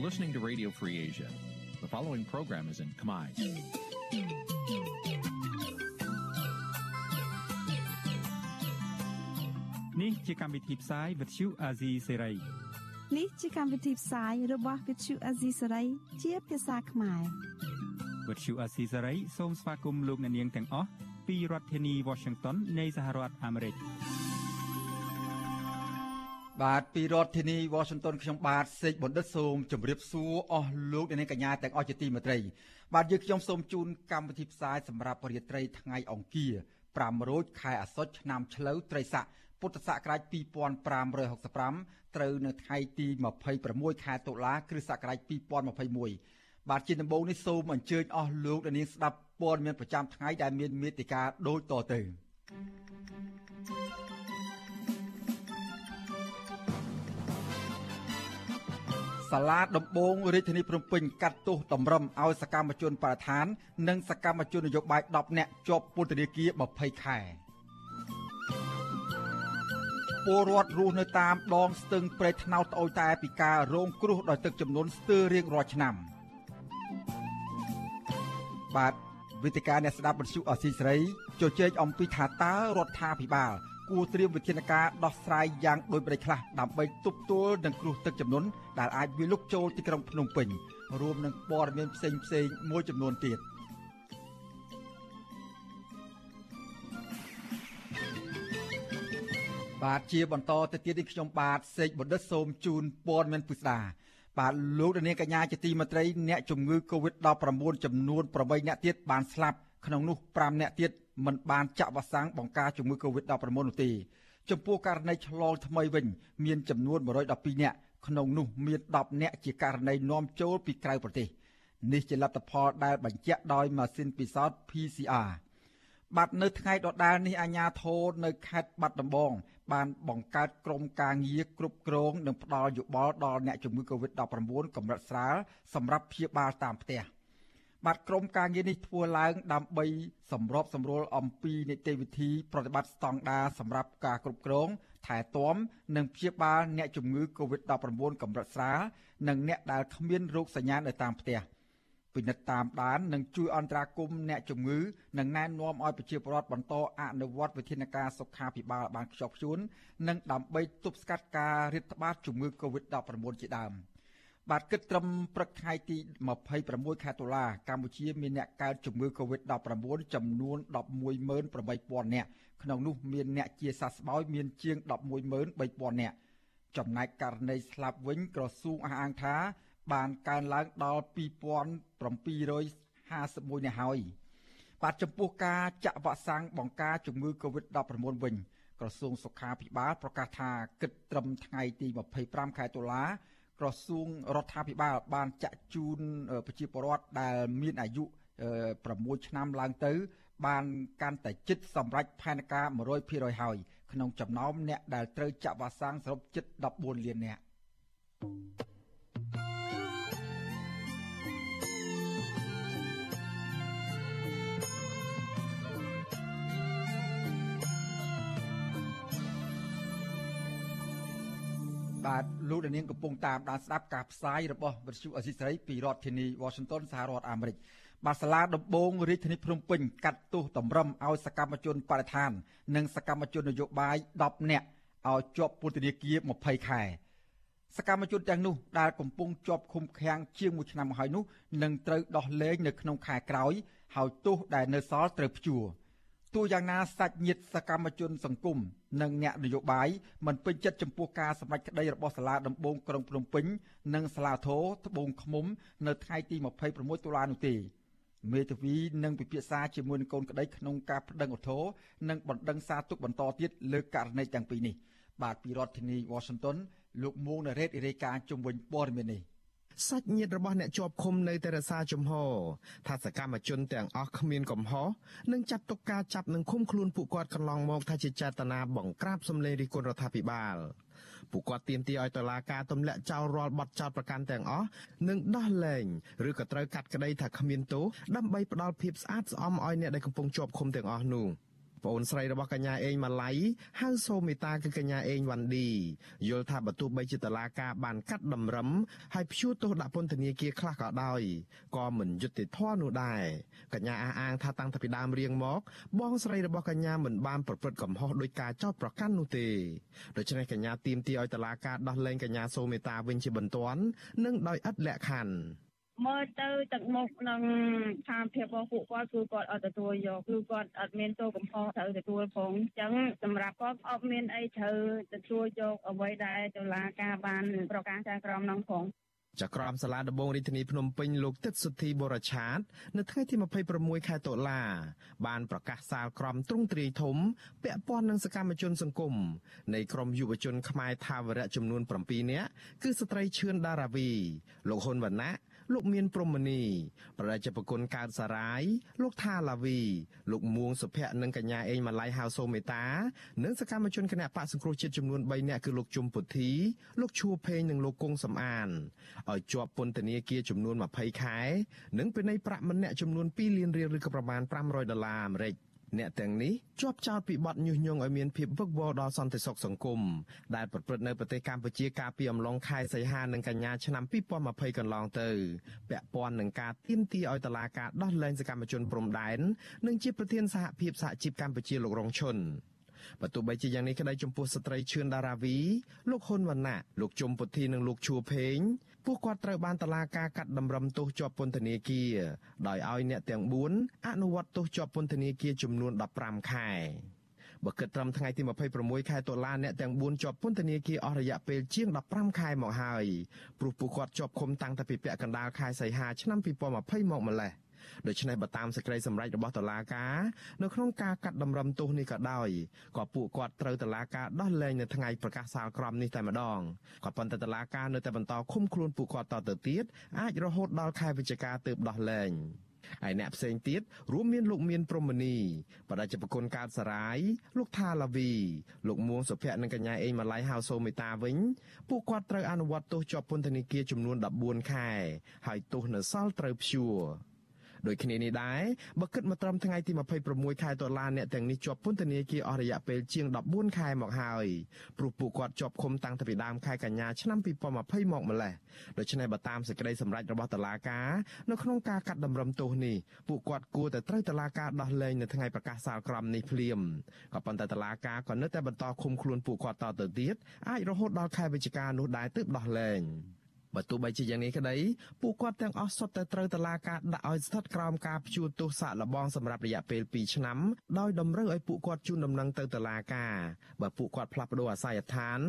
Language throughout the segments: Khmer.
listening to Radio Free Asia. The following program is in Khmer. នេះជាកម្មវិធីផ្សាយ Vuthu Azizi Serai នេះជាកម្មវិធីផ្សាយរបស់ Vuthu Azizi Serai ជាភាសាខ្មែរ Vuthu Azizi Serai សូមស្វាគមន៍លោកអ្នកនាងទាំងអស់ពីរដ្ឋធានី Washington នៃសហរដ្ឋអាមេរិក បាទពីរដ្ឋធានី Washington ខ្ញុំបាទសេកបណ្ឌិតសូមជម្រាបសួរអស់លោកអ្នកនាងកញ្ញាទាំងអស់ជាទីមេត្រី បាទយើងខ្ញុំសូមជូនកម្មវិធីផ្សាយសម្រាប់រាត្រីថ្ងៃអង្គារ5រោចខែអាសត់ឆ្នាំឆ្លូវត្រីស័កពុទ្ធសករាជ2565ត្រូវនៅថ្ងៃទី26ខែតុលាគ្រិស្តសករាជ2021បាទជាដំបូងនេះសូមអញ្ជើញអស់លោកអ្នកនាងស្ដាប់ព័ត៌មានប្រចាំថ្ងៃដែលមានមេតិការដូចតទៅ សាលាដំបងរាជធានីភ្នំពេញកាត់ទោសតម្រឹមឲ្យសកម្មជនបរិស្ថាន និងសកម្មជននយោបាយ10នាក់ជាប់ពន្ធនាគារ20ខែពលរដ្ឋរស់នៅតាមដងស្ទឹងព្រែកថ្នោតត្អូយតែពីការរងគ្រោះដោយទឹកចំនួនស្ទើររៀងរាល់ឆ្នាំបាទវេទិកាអ្នកស្ដាប់បញ្ជុអសីសេរីជជែកអំពីថាតើរដ្ឋាភិបាល គួរត្រៀមវិធានការដោះស្រាយយ៉ាងដូចប្រេចខ្លះដើម្បីទប់ទល់នឹងគ្រោះទឹកជំនន់ដែលអាចវាលុកចូលទីក្រុងភ្នំពេញរួមនឹងព័ត៌មានផ្សេងផ្សេងមួយចំនួនទៀតបាទជាបន្តទៅទៀតនេះខ្ញុំបាទសេកបណ្ឌិតសូមជូនព័ត៌មានពិស្ដាបាទលោកនាងកញ្ញាជាទីមេត្រីអ្នកជំងឺ Covid-19 ចំនួន8អ្នកទៀតបានស្លាប់ក្នុងនោះ5អ្នកទៀត មិនបានចាក់វ៉ាក់សាំងបង្ការជំងឺ Covid-19 នោះទេចំពោះករណីឆ្លងថ្មីវិញ មានចំនួន112អ្នកក្នុងនោះមាន10អ្នកជាករណីនាំចូលពីក្រៅប្រទេសនេះជាលទ្ធផលដែលបញ្ជាក់ដោយម៉ាស៊ីនពិសោធន៍ PCR បាទនៅថ្ងៃដដែលនេះអាជ្ញាធរនៅខេត្តបាត់ដំបងបានបង្កើតក្រុមការងារគ្រប់គ្រងនិងផ្ដល់យោបល់ដល់អ្នកជំងឺ Covid-19 កម្រិតស្រាលសម្រាប់ព្យាបាលតាមផ្ទះ បាទក្រុមការងារនេះធ្វើឡើងដើម្បីសម្របសម្រួលអំពីនីតិវិធីប្រតិបត្តិស្តង់ដារសម្រាប់ការគ្រប់គ្រងថែទាំនិងព្យាបាលអ្នកជំងឺ Covid-19 កម្រិតស្រាលនិងអ្នកដែលគ្មានរោគសញ្ញានៅតាមផ្ទះ។ពិនិត្យតាមដាននិងជួយអន្តរាគមន៍អ្នកជំងឺនិងណែនាំឲ្យប្រជាពលរដ្ឋបន្តអនុវត្តវិធានការសុខាភិបាលបានខ្ជាប់ខ្ជួននិងដើម្បីទប់ស្កាត់ការរាតត្បាតជំងឺ Covid-19 ជាដើម បាទគិតត្រឹមព្រឹកថ្ងៃទី26ខែតុលាកម្ពុជាមានអ្នកកើតជំងឺ Covid-19 ចំនួន118,000នាក់ក្នុងនោះមានអ្នកជាសះស្បើយមានជាង113,000នាក់ចំណែកករណីស្លាប់វិញក្រសួងអះអាងថា បានកើនឡើងដល់2751នាក់ហើយបាទចំពោះការចាក់វ៉ាក់សាំងបង្ការជំងឺ Covid-19 វិញក្រសួងសុខាភិបាលប្រកាសថាគិតត្រឹមថ្ងៃទី25ខែតុលា ក្រសួងរដ្ឋាភិបាលបានចាក់ជូនប្រជាពលរដ្ឋដែលមានអាយុ6ឆ្នាំឡើងទៅ បានកាន់តែជិតសម្រេចផែនការ100%ហើយក្នុងចំណោមអ្នកដែលត្រូវចាក់វ៉ាក់សាំងសរុបជិត14លាននាក់ បាទលោកនាងកំពុងតាមដានស្ដាប់ការផ្សាយរបស់វិទ្យុអេស៊ីស្រីពីរដ្ឋធានី Washington សហរដ្ឋអាមេរិកបាទសាលាដំបងរាជធានីភ្នំពេញកាត់ទោសតម្រឹមឲ្យសកម្មជនបរិស្ថាន និងសកម្មជននយោបាយ10នាក់ឲ្យជាប់ពន្ធនាគារ20ខែសកម្មជនទាំងនោះដែលកំពុងជាប់ឃុំឃាំងជាង1ឆ្នាំមកហើយនោះនឹងត្រូវដោះលែងនៅក្នុងខែក្រោយហើយទោសដែលនៅសល់ត្រូវព្យួរ ទោះយ៉ាងណាសាច់ញាតិសកម្មជនសង្គមនិងអ្នកនយោបាយមិនពេញចិត្តចំពោះការសម្រេចក្តីរបស់សាលាដំបងក្រុងភ្នំពេញនិងសាលាធរត្បូងឃ្មុំ នៅថ្ងៃទី26តុលានោះទេមេធាវីនឹងពិភាក្សាជាមួយនឹងកូនក្តីក្នុងការប្តឹងឧទ្ធរណ៍និងបណ្ដឹងសារទុកបន្តទៀតលើករណីទាំងពីរនេះបាទពីរដ្ឋធានី Washington លោកមួងណារ៉េតរាយការណ៍ជុំវិញព័ត៌មាននេះ សាច់ញាតិរបស់អ្នកជាប់ឃុំនៅតែរក្សាជំហរថាសកម្មជនទាំងអស់គ្មានកំហុសនិងចាត់ទុកការចាប់និងឃុំខ្លួនពួកគាត់កន្លងមកថាជាចេតនាបង្ក្រាបសម្លេងរិះគន់រដ្ឋាភិបាលពួកគាត់ទាមទារឲ្យតុលាការទម្លាក់ចោលរាល់បទចោទប្រកាន់ទាំងអស់និងដោះលែងឬក៏ត្រូវកាត់ក្តីថាគ្មានទោសដើម្បីផ្ដល់ភាពស្អាតស្អំឲ្យអ្នកដែលកំពុងជាប់ឃុំទាំងអស់នោះ ប្អូនស្រីរបស់កញ្ញាអេងម៉ាឡៃហៅសូមេតាគឺកញ្ញាអេងវ៉ាន់ឌីយល់ថាបើទោះបីជាតឡាការបានកាត់តម្រឹមហើយព្យួរទោសដាក់ពន្ធនាគារខ្លះក៏ដោយក៏មិនយុត្តិធម៌នោះដែរកញ្ញាអះអាងថាតាំងពីដើមរៀងមក បងស្រីរបស់កញ្ញាមិនបានប្រព្រឹត្តកំហុសដោយការចោទប្រកាន់នោះទេដូច្នេះកញ្ញាទាមទារឲ្យតឡាការដោះលែងកញ្ញាសូមេតាវិញជាបន្ទាន់និងដោយឥតលក្ខខណ្ឌ មើលទៅទឹកមុខនឹងស្ថានភាពរបស់ពួកគាត់គឺគាត់អត់ទទួលយកគឺគាត់អត់មានទោសកំហុសត្រូវទទួលផងអញ្ចឹងសម្រាប់គាត់អត់មានអីត្រូវទទួលយកអ្វីដែលតុលាការបានប្រកាសចែកក្រមនោះផងចក្រមសាលាដំបងរាជធានីភ្នំពេញលោកទឹកសុធីបរឆាត នៅថ្ងៃទី26ខែតុលា បានប្រកាសសាលក្រមទ្រង់ទ្រាយធំ ពាក់ព័ន្ធនឹងសកម្មជនសង្គមនៃក្រមយុវជនខ្មែរថាវរៈចំនួន7នាក់គឺស្ត្រីឈឿនដារាវីលោកហ៊ុនវណ្ណៈ លោកមានព្រំមនីប្រជាប្រគុណកើតសារាយលោកថាឡាវី លោកមួងសុភ័ក្រនិងកញ្ញាអេងម៉ាឡៃហៅសូមេតានិងសកម្មជនគណៈបកសង្គ្រោះជាតិចំនួន3នាក់គឺលោកជុំពុទ្ធីលោកឈួភេងនិងលោកគង់សំអានឲ្យជាប់ពន្ធនាគារចំនួន20ខែ និងពិន័យប្រាក់ម្នាក់ចំនួន2លានរៀលឬក៏ប្រមាណ500ដុល្លារអាមេរិក។ អ្នកទាំងនេះជាប់ចោទពីបទញុះញង់ឲ្យមានភាពវឹកវរដល់សន្តិសុខសង្គមដែលប្រព្រឹត្តនៅប្រទេសកម្ពុជាកាលពីអំឡុងខែសីហានិងកញ្ញាឆ្នាំ2020កន្លងទៅពាក់ព័ន្ធនឹងការទាមទារឲ្យតុលាការដោះលែងសកម្មជនព្រំដែននិងជាប្រធានសហភាពសហជីពកម្ពុជាលោករងឈុនបើទោះបីជាយ៉ាងនេះក្តីចំពោះស្ត្រីឈឿនដារាវីលោកហ៊ុនវណ្ណៈលោកជុំពុទ្ធីនិងលោកឈួភេង ពួកគាត់ត្រូវបានតឡាការកាត់តម្រឹមទោសជាប់ពន្ធនាគារដោយឲ្យអ្នកទាំង4អនុវត្តទោសជាប់ពន្ធនាគារចំនួន15ខែបើគិតត្រឹមថ្ងៃទី26ខែតុលាអ្នកទាំង4ជាប់ពន្ធនាគារអស់រយៈពេលជាង15ខែមកហើយព្រោះពួកគាត់ជាប់ឃុំតាំងតែពីពាក់កណ្ដាលខែសីហាឆ្នាំ2020មកម្លេះ។ ដូច្នេះបើតាមសេចក្តីសម្រេចរបស់តុលាការនៅក្នុងការកាត់តម្រឹមទោសនេះក៏ដោយក៏ពួកគាត់ត្រូវតុលាការដោះលែងនៅថ្ងៃប្រកាសសាលក្រមនេះតែម្ដងក៏ប៉ុន្តែតុលាការនៅតែបន្តឃុំខ្លួនពួកគាត់តទៅទៀតអាចរហូតដល់ខែវិច្ឆិកាទើបដោះលែងហើយអ្នកផ្សេងទៀតរួមមានលោកមានព្រំមនីបដិជប្រគុណកើតសារាយលោកថាឡាវីលោកមួងសុភ័ក្រនិងកញ្ញាអេងម៉ាឡៃហៅសូមេតាវិញពួកគាត់ត្រូវអនុវត្តទោសជាប់ពន្ធនាគារចំនួន14ខែហើយទោសនៅសល់ត្រូវព្យួរ ដូចគ្នានេះដែរបើគិតមកត្រឹមថ្ងៃទី26ខែតុលាអ្នកទាំងនេះជាប់ពន្ធនាគារអស់រយៈពេលជាង14ខែមកហើយព្រោះពួកគាត់ជាប់ឃុំតាំងពីដើមខែកញ្ញាឆ្នាំ2020មកម្លេះដូច្នេះបើតាមសេចក្តីសម្រេចរបស់តុលាការនៅក្នុងការកាត់តម្រឹមទោសនេះពួកគាត់គួរតែត្រូវតុលាការដោះលែងនៅថ្ងៃប្រកាសសាលក្រមនេះភ្លាមក៏ប៉ុន្តែតុលាការក៏នៅតែបន្តឃុំខ្លួនពួកគាត់តទៅទៀតអាចរហូតដល់ខែវិច្ឆិកានោះដែរទើបដោះលែង។ បើទោះបីជាយ៉ាងនេះក្តីពួកគាត់ទាំងអស់សុទ្ធតែត្រូវតឡាការដាក់ឲ្យស្ថិតក្រោមការព្យួរទោសសាកល្បងសម្រាប់រយៈពេល2ឆ្នាំដោយតម្រូវឲ្យពួកគាត់ជូនដំណឹងទៅតឡាការបើពួកគាត់ផ្លាស់ប្ដូរអាសយដ្ឋាន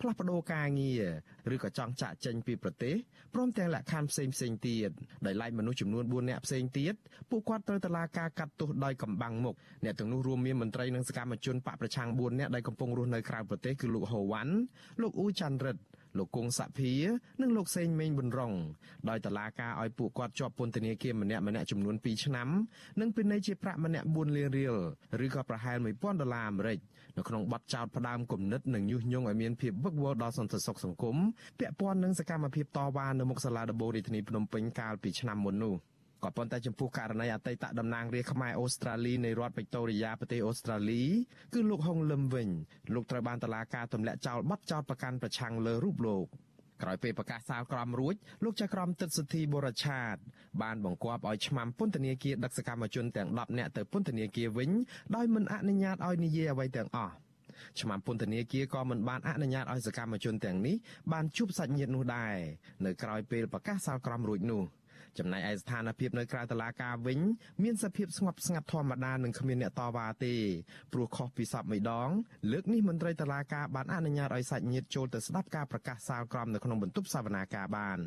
ផ្លាស់ប្ដូរការងារឬក៏ចង់ចាក់ចេញពីប្រទេសព្រមទាំងលក្ខខណ្ឌផ្សេងផ្សេងទៀតដោយឡែកមនុស្សចំនួន4នាក់ផ្សេងទៀតពួកគាត់ត្រូវតឡាការកាត់ទោសដោយកំបាំងមុខអ្នកទាំងនោះរួមមានមន្ត្រីនិងសកម្មជនបកប្រឆាំង4នាក់ដែលកំពុងរស់នៅក្រៅប្រទេសគឺលោកហូវ៉ាន់លោកអ៊ូចាន់រិទ្ធ លោកគង់សភានិងលោកសេងមេងប៊ុនរងដោយតឡាការឲ្យពួកគាត់ជាប់ពន្ធនាគារម្នាក់ម្នាក់ចំនួន2ឆ្នាំនិងពិន័យជាប្រាក់ម្នាក់4លានរៀលឬក៏ប្រហែល1000ដុល្លារអាមេរិកនៅក្នុងបទចោទផ្ដើមគំនិតនិងញុះញង់ឲ្យមានភាពវឹកវរដល់សន្តិសុខសង្គមពាក់ព័ន្ធនឹងសកម្មភាពតវ៉ានៅមុខសាលាដំបូងរាជធានីភ្នំពេញកាលពីឆ្នាំមុននោះ។ ក៏ប៉ុន្តែចំពោះករណីអតីតតំណាងរាស្ត្រខ្មែរអូស្ត្រាលីនៃរដ្ឋវិកតូរីយ៉ាប្រទេសអូស្ត្រាលីគឺលោកហុងលឹមវិញលោកត្រូវបានតុលាការទម្លាក់ចោលបទចោទប្រកាន់ប្រឆាំងលើរូបលោកក្រោយពេលប្រកាសសាលក្រមរួចលោកចៅក្រមទឹកសុធីបរឆាតបានបង្គាប់ឲ្យឆ្មាំពន្ធនាគារដឹកសកម្មជនទាំង10នាក់ទៅពន្ធនាគារវិញដោយមិនអនុញ្ញាតឲ្យនិយាយអ្វីទាំងអស់ឆ្មាំពន្ធនាគារក៏មិនបានអនុញ្ញាតឲ្យសកម្មជនទាំងនេះបានជួបសាច់ញាតិនោះដែរនៅក្រៅពេលប្រកាសសាលក្រមរួចនោះ។ ចំណែកឯស្ថានភាពនៅក្រៅតុលាការវិញ មានសភាពស្ងប់ស្ងាត់ធម្មតានិងគ្មានអ្នកតវ៉ាទេព្រោះខុសពីសពមួយដង លើកនេះមន្ត្រីតុលាការបានអនុញ្ញាតឲ្យសាច់ញាតិចូលទៅស្ដាប់ការប្រកាសសាលក្រមនៅក្នុងបន្ទប់សវនាការបាន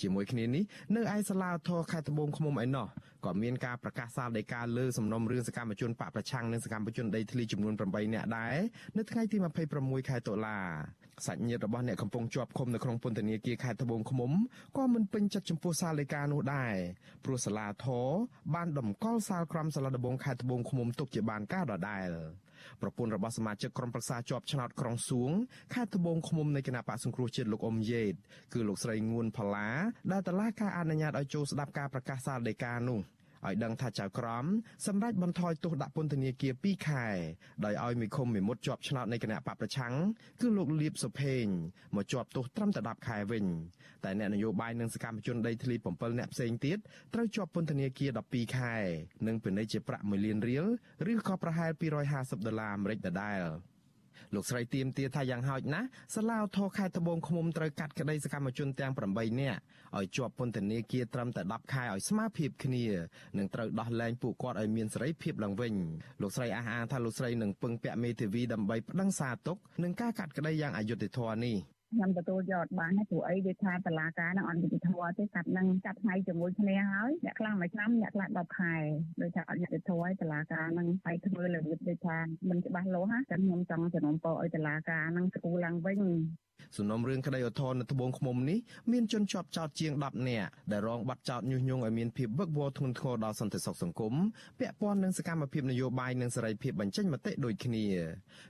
ជាមួយគ្នានេះនៅឯសាលាធរខេត្តត្បូងឃ្មុំឯណោះក៏មានការប្រកាសសាលដីកាលើសំណុំរឿងសកម្មជនបកប្រឆាំងនិងសកម្មជនដីធ្លីចំនួន8នាក់ដែរនៅថ្ងៃទី26ខែតុលាសាច់ញាតិរបស់អ្នកកំពុងជាប់ឃុំនៅក្នុងពន្ធនាគារខេត្តត្បូងឃ្មុំក៏មិនពេញចិត្តចំពោះសាលដីកានោះដែរព្រោះសាលាធរបានតម្កល់សាលក្រមសាលាដំបងខេត្តត្បូងឃ្មុំទុកជាបានការដដែល ប្រពន្ធរបស់សមាជិកក្រុមប្រឹក្សាជាប់ឆ្នោតក្រុងសួងខេត្តត្បូងឃ្មុំនៃគណៈបកសង្គ្រោះជាតិលោកអ៊ុំយេតគឺលោកស្រីងួនផល្លាដែលតឡាការអនុញ្ញាតឲ្យចូលស្ដាប់ការប្រកាសសាលដីកានោះ ឲ្យដឹងថាចៅក្រមសម្រាប់បន្ថយទោសដាក់ពន្ធនាគារ2ខែដោយឲ្យមីឃុំមីមុតជាប់ឆ្នោតនៃគណៈបកប្រឆាំងគឺលោកលៀបសុភេងមកជាប់ទោសត្រឹមតែ10ខែវិញតែអ្នកនយោបាយនិងសកម្មជនដីធ្លី7អ្នកផ្សេងទៀតត្រូវជាប់ពន្ធនាគារ12ខែនិងពិន័យជាប្រាក់1លានរៀលឬក៏ប្រហែល250ដុល្លារអាមេរិកដដែល លោកស្រីទៀមទាថាយ៉ាងហោចណាស់សាឡាវធរខេត្តត្បូងឃ្មុំត្រូវកាត់ក្តីសកម្មជនទាំង8នាក់ឲ្យជាប់ពន្ធនាគារត្រឹមតែ10ខែឲ្យស្មើភាពគ្នានិងត្រូវដោះលែងពួកគាត់ឲ្យមានសេរីភាពឡើងវិញលោកស្រីអះអាងថាលោកស្រីនឹងពឹងពាក់មេធាវីដើម្បីប្តឹងសារទុកនឹងការកាត់ក្តីយ៉ាងអយុត្តិធម៌នេះ ខ្ញុំទទួលយកអត់បានទេព្រោះអីដូចថាតឡាការនឹងអត់យុត្តិធម៌ទេកាត់នឹងកាត់ថ្ងៃជាមួយគ្នាហើយអ្នកខ្លះមួយឆ្នាំអ្នកខ្លះ10ខែដូចថាអត់យុត្តិធម៌ឲ្យតឡាការនឹងឲ្យធ្វើរបៀបដូចថាមិនច្បាស់លាស់ណាតែខ្ញុំចង់ជំនុំពរឲ្យតឡាការនឹងស្គូឡើងវិញសំណុំរឿងក្តីឧទ្ធរណ៍នៅត្បូងឃ្មុំនេះមានជនជាប់ចោតជាង10នាក់ដែលរងបាត់ចោតញុះញង់ឲ្យមានភាពវឹកវរធ្ងន់ធ្ងរដល់សន្តិសុខសង្គមពាក់ព័ន្ធនឹងសកម្មភាពនយោបាយនិងសេរីភាពបញ្ចេញមតិដូចគ្នា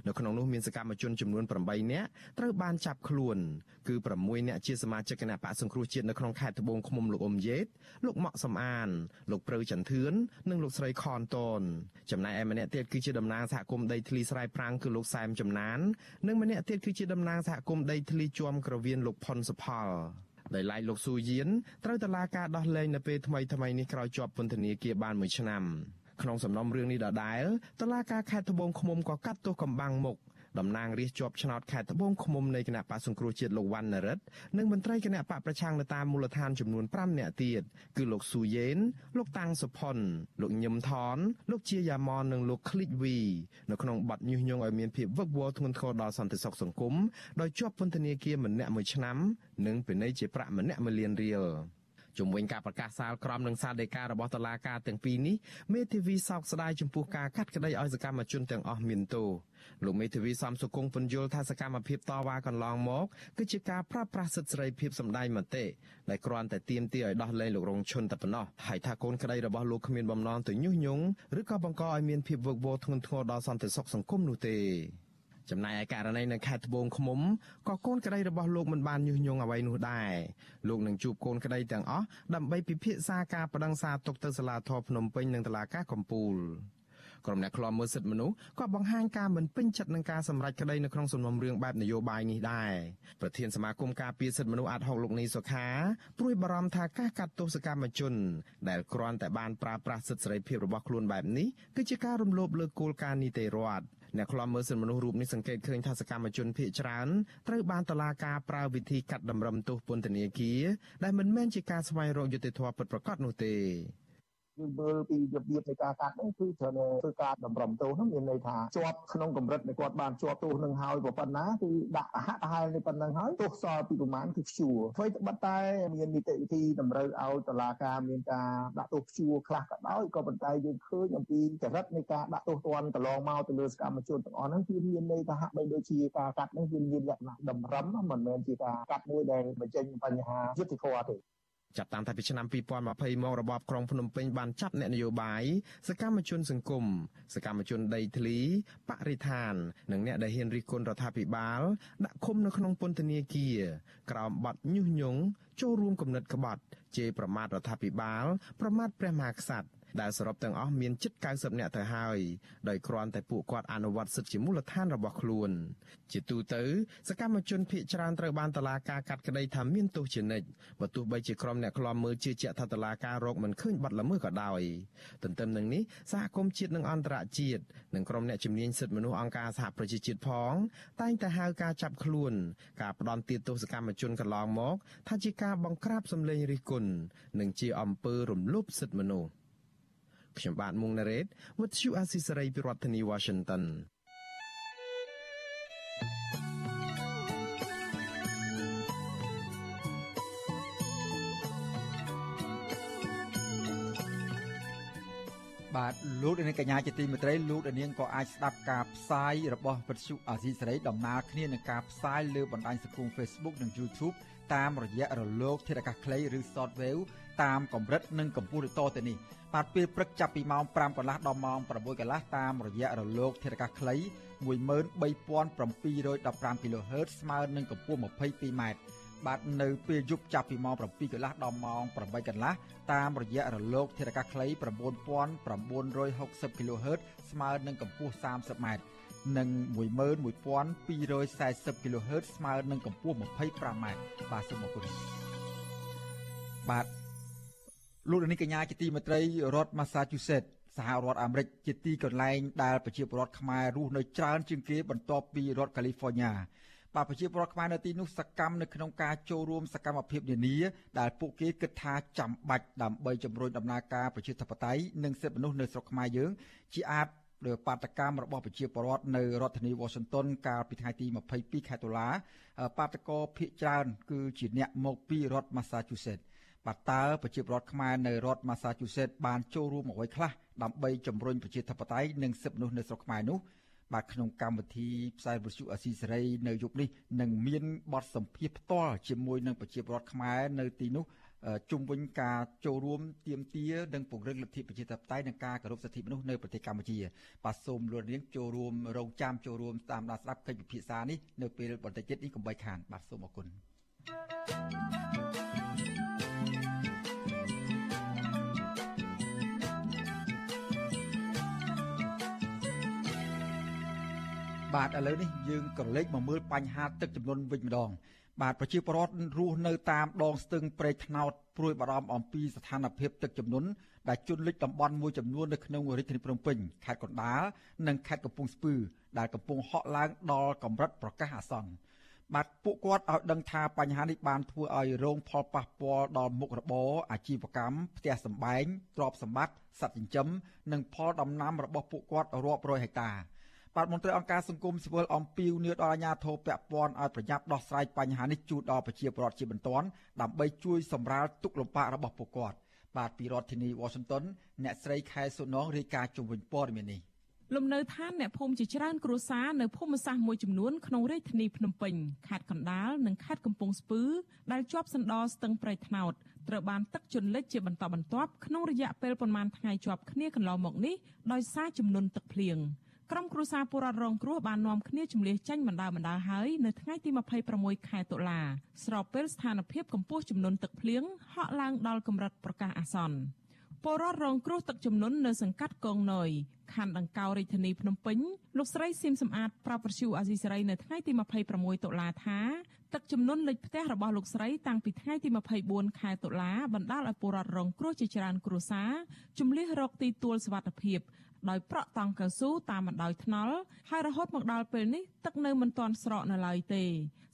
នៅក្នុងនោះមានសកម្មជនចំនួន8នាក់ត្រូវបានចាប់ខ្លួន គឺ6នាក់ជាសមាជិកគណៈបកសង្គ្រោះជាតិនៅក្នុងខេត្តត្បូងឃ្មុំលោកអ៊ុំយេតលោកម៉ាក់សំអាន លោកព្រៅចន្ទធឿននិងលោកស្រីខនតនចំណែកឯម្នាក់ទៀតគឺជាតំណាងសហគមន៍ដីធ្លីស្រែប្រាំងគឺលោកសែមចំណាន និងម្នាក់ទៀតគឺជាតំណាងសហគមន៍ដីធ្លីជាំក្រវៀនលោកផុនសុផលដោយឡែកលោកស៊ូយៀនត្រូវតឡាការដោះលែងនៅពេលថ្មីថ្មីនេះក្រោយជាប់ពន្ធនាគារបានមួយឆ្នាំក្នុងសំណុំរឿងនេះដដែលតឡាការខេត្តត្បូងឃ្មុំក៏កាត់ទោសកំបាំងមុខ តំណាងរាស្ត្រជាប់ឆ្នោតខេត្តត្បូងឃ្មុំនៃគណៈបកសង្គ្រោះជាតិលោកវណ្ណនរិទ្ធនិងមន្ត្រីគណៈបកប្រឆាំងនៅតាមមូលដ្ឋានចំនួន5នាក់ទៀតគឺលោកស៊ូយេនលោកតាំងសុផុនលោកញឹមថនលោកជាយ៉ាម៉ននិងលោកឃ្លីកវីនៅក្នុងបទញុះញង់ឲ្យមានភាពវឹកវរធ្ងន់ធ្ងរដល់សន្តិសុខសង្គមដោយជាប់ពន្ធនាគារម្នាក់មួយឆ្នាំនិងពិន័យជាប្រាក់ម្នាក់1លានរៀល ជំវិញការប្រកាសសាលក្រមនិងសាលដីការបស់តុលាការទាំងពីរនេះមេធាវីសោកស្ដាយចំពោះការកាត់ក្តីឲ្យសកម្មជនទាំងអស់មានទោសលោកមេធាវីសំសុគង្គពន្យល់ថាសកម្មភាពតវ៉ាកន្លងមកគឺជាការប្រើប្រាស់សិទ្ធិសេរីភាពសម្ដែងមតិដែលគ្រាន់តែទាមទារឲ្យដោះលែងលោករងឈុនតែប៉ុណ្ណោះហើយថាកូនក្តីរបស់លោកគ្មានបំណងទៅញុះញង់ឬក៏បង្កឲ្យមានភាពវឹកវរធ្ងន់ធ្ងរដល់សន្តិសុខសង្គមនោះទេ ចំណែកឯករណីនៅខេត្តត្បូងឃ្មុំក៏កូនក្តីរបស់លោកមិនបានញុះញង់អ្វីនោះដែរលោកនឹងជួបកូនក្តីទាំងអស់ដើម្បីពិភាក្សាការបដិងសាទុកទៅសាលាធរភ្នំពេញនិងតុលាការកំពូលក្រុមអ្នកខ្លាំមើលសិទ្ធិមនុស្សក៏បង្ហាញការមិនពេញចិត្តនឹងការសម្រេចក្តីនៅក្នុងសំណុំរឿងបែបនយោបាយនេះដែរប្រធានសមាគមការពារសិទ្ធិមនុស្សអាត់ហុកលោកនីសុខាព្រួយបារម្ភថាការកាត់ទោសកម្មជន ដែលគ្រាន់តែបានប្រើប្រាស់សិទ្ធិសេរីភាពរបស់ខ្លួនបែបនេះគឺជាការរំលោភលើគោលការណ៍នីតិរដ្ឋ អ្នកខ្លាំមើលសិទ្ធិមនុស្សរូបនេះសង្កេតឃើញថាសកម្មជនភៀសច្រើនត្រូវបានតឡាការប្រើវិធីកាត់តម្រឹមទោសពន្ធនាគារដែលមិនមែនជាការស្វែងរកយុត្តិធម៌ពិតប្រាកដនោះទេ យើងមើលពីរបៀបនៃការកាត់ហ្នឹងគឺត្រូវធ្វើការតម្រឹមទោសហ្នឹងមានន័យថាជាប់ក្នុងកម្រិតនៃគាត់បានជាប់ទោសនឹងហើយប៉ុណ្ណាគឺដាក់អហៈហែលនេះប៉ុណ្ណឹងហើយទោសសល់ពីប្រមាណគឺព្យួរអ្វីត្បិតតែមាននីតិវិធីតម្រូវឲ្យតុលាការមានការដាក់ទោសព្យួរខ្លះក៏ដោយក៏ប៉ុន្តែយើងឃើញអំពីចរិតនៃការដាក់ទោសទណ្ឌកន្លងមកទៅលើសកម្មជនទាំងអស់ហ្នឹងគឺមានន័យថាហាក់បីដូចជាការកាត់ហ្នឹងគឺមានលក្ខណៈតម្រឹមមិនមែនជាការកាត់មួយដែលបញ្ចេញបញ្ហាយុត្តិធម៌ទេ ចាប់តាំងតែពីឆ្នាំ2020មករបបក្រុងភ្នំពេញបានចាប់អ្នកនយោបាយសកម្មជនសង្គមសកម្មជនដីធ្លីបរិស្ថាន និងអ្នកដែលហ៊ានរិះគន់រដ្ឋាភិបាល ដាក់ឃុំនៅក្នុងពន្ធនាគារក្រោមបទញុះញង់ចូលរួមគំនិតក្បត់ជេរប្រមាថរដ្ឋាភិបាល ប្រមាថព្រះមហាក្សត្រ ដែលសរុបទាំងអស់មានជិត90នាក់ទៅហើយដោយគ្រាន់តែពួកគាត់អនុវត្តសិទ្ធិជាមូលដ្ឋានរបស់ខ្លួនជាទូទៅសកម្មជនភៀសច្រើនត្រូវបានតឡាការកាត់ក្តីថាមានទោសជានិច្ចបើទោះបីជាក្រុមអ្នកខ្លាំមើលជឿជាក់ថាតឡាការរកមិនឃើញបាត់ល្មើសក៏ដោយទន្ទឹមនឹងនេះសហគមន៍ជាតិនិងអន្តរជាតិនិងក្រុមអ្នកជំនាញសិទ្ធិមនុស្សអង្គការសហប្រជាជាតិផងតែងតែហៅការចាប់ខ្លួន ការផ្ដន់ទាទោសកម្មកជនកន្លងមក ថាជាការបង្ក្រាបសម្លេងរិះគន់និងជាអំពើរំលោភសិទ្ធិមនុស្ស ខ្ញុំបាទមុងណារ៉េត With you Asisari ពីរដ្ឋធានី Washington បាទលោកនាងកញ្ញាជាទីមេត្រីលោកនាងក៏អាចស្ដាប់ការផ្សាយរបស់វិទ្យុអាស៊ីសេរីដំណើរគ្នានឹងការផ្សាយលើបណ្ដាញសង្គម Facebook និង YouTube តាមរយៈរលកធាតុអាកាសខ្លីឬ Shortwave តាមកម្រិតនិងកម្ពស់ដូចតទៅនេះបាទពេលព្រឹកចាប់ពីម៉ោង5កន្លះដល់ម៉ោង6កន្លះតាមរយៈរលកធាតុអាកាសខ្លី13715 kHz ស្មើនឹងកម្ពស់ 22m បាទនៅពេលយប់ចាប់ពីម៉ោង7កន្លះដល់ម៉ោង8កន្លះតាមរយៈរលកធាតុអាកាសខ្លី9960 kHz ស្មើនឹងកម្ពស់ 30m និង11240 kHz ស្មើនឹងកម្ពស់ 25m បាទសូមអរគុណបាទលោកនាងកញ្ញាជាទីមេត្រីរដ្ឋ Massachusetts សហរដ្ឋអាមេរិកជាទីកន្លែងដែលប្រជាពលរដ្ឋខ្មែររស់នៅច្រើនជាងគេបន្ទាប់ពីរដ្ឋ California បាទប្រជាពលរដ្ឋខ្មែរនៅទីនោះសកម្មនៅក្នុងការចូលរួមសកម្មភាពនានាដែលពួកគេគិតថាចាំបាច់ដើម្បីជំរុញដំណើរការប្រជាធិបតេយ្យនិងសិទ្ធិមនុស្សនៅស្រុកខ្មែរយើងជាអាច លើបាតកម្មរបស់ប្រជាពលរដ្ឋនៅរដ្ឋធានី Washington កាលពីថ្ងៃទី22ខែតុលាបាតកោភិកច្រើនគឺជាអ្នកមកពីរដ្ឋ Massachusetts បាទតើប្រជាពលរដ្ឋខ្មែរនៅរដ្ឋ Massachusetts បានចូលរួមអ្វីខ្លះដើម្បីជំរុញប្រជាធិបតេយ្យនិងសិទ្ធិមនុស្សនៅស្រុកខ្មែរនោះបាទក្នុងកម្មវិធីផ្សាយវិទ្យុអស៊ីសេរីនៅយប់នេះនឹងមានបទសម្ភាសផ្ទាល់ជាមួយនឹងប្រជាពលរដ្ឋខ្មែរនៅទីនោះ ជុំវិញការចូលរួមទៀមទានិងពង្រឹងលទ្ធិប្រជាធិបតេយ្យនិងការគោរពសិទ្ធិមនុស្សនៅប្រទេសកម្ពុជាបាទសូមលោកនាងចូលរួមរងចាំចូលរួមតាមដានស្ដាប់កិច្ចពិភាក្សានេះនៅពេលបន្តិចទៀតនេះកុំបីខានបាទសូមអរគុណ thank you បាទឥឡូវនេះយើងក៏លេចមកមើលបញ្ហាទឹកចំនួនវិញម្ដង បាទប្រជាពលរដ្ឋរស់នៅតាមដងស្ទឹងព្រែកថ្នោតព្រួយបារម្ភអំពីស្ថានភាពទឹកចំនួនដែលជន់លិចតំបន់មួយចំនួននៅក្នុងរាជធានីភ្នំពេញខេត្តកណ្ដាលនិងខេត្តកំពង់ស្ពឺដែលកំពុងហក់ឡើងដល់កម្រិតប្រកាសអាសន្នបាទពួកគាត់ឲ្យដឹងថាបញ្ហានេះបានធ្វើឲ្យរងផលប៉ះពាល់ដល់មុខរបរអាជីវកម្មផ្ទះសម្បែងទ្រព្យសម្បត្តិសត្វចិញ្ចឹមនិងផលដំណាំរបស់ពួកគាត់រាប់រយហិកតា បាទមន្ត្រីអង្គការសង្គមស៊ីវិលអំពាវនាវដល់អាជ្ញាធរពាក់ព័ន្ធឲ្យប្រញាប់ដោះស្រាយបញ្ហានេះជូនដល់ប្រជាពលរដ្ឋជាបន្ទាន់ដើម្បីជួយសម្រាលទុក្ខលំបាករបស់ពួកគាត់បាទពីរដ្ឋធានី Washington អ្នកស្រីខែសុនងរាយការណ៍ជុំវិញព័ត៌មាននេះលំនៅឋានអ្នកភូមិជាច្រើនគ្រួសារនៅភូមិសាស្ត្រមួយចំនួនក្នុងរាជធានីភ្នំពេញខេត្តកណ្ដាលនិងខេត្តកំពង់ស្ពឺដែលជាប់សណ្ដោស្ទឹងប្រៃថ្នោតត្រូវបានទឹកជន់លិចជាបន្តបន្ទាប់ក្នុងរយៈពេលប្រមាណថ្ងៃជាប់គ្នាកន្លងមកនេះដោយសារចំនួនទឹកភ្លៀង។ ក្រុមគ្រួសារពលរដ្ឋរងគ្រោះបាននាំគ្នាជំលះចេញបណ្ដាបណ្ដាហើយនៅថ្ងៃទី26ខែតុលាស្របពេលស្ថានភាពកម្ពស់ចំនួនទឹកភ្លៀងហក់ឡើងដល់កម្រិតប្រកាសអាសន្នពលរដ្ឋរងគ្រោះទឹកជំនន់នៅសង្កាត់កងណយខណ្ឌដង្កោរាជធានីភ្នំពេញលោកស្រីសៀមសំអាតប្រាប់ប្រសិវអាស៊ីសេរីនៅថ្ងៃទី26តុលាថាទឹកជំនន់លិចផ្ទះរបស់លោកស្រីតាំងពីថ្ងៃទី24ខែតុលាបណ្ដាលឲ្យពលរដ្ឋរងគ្រោះជាច្រើនគ្រួសារជំលះរកទីទួលសុវត្ថិភាព ដោយប្រក់តង់កៅស៊ូតាមបណ្ដោយថ្នល់ហើយរហូតមកដល់ពេលនេះទឹកនៅមិនទាន់ស្រកនៅឡើយទេ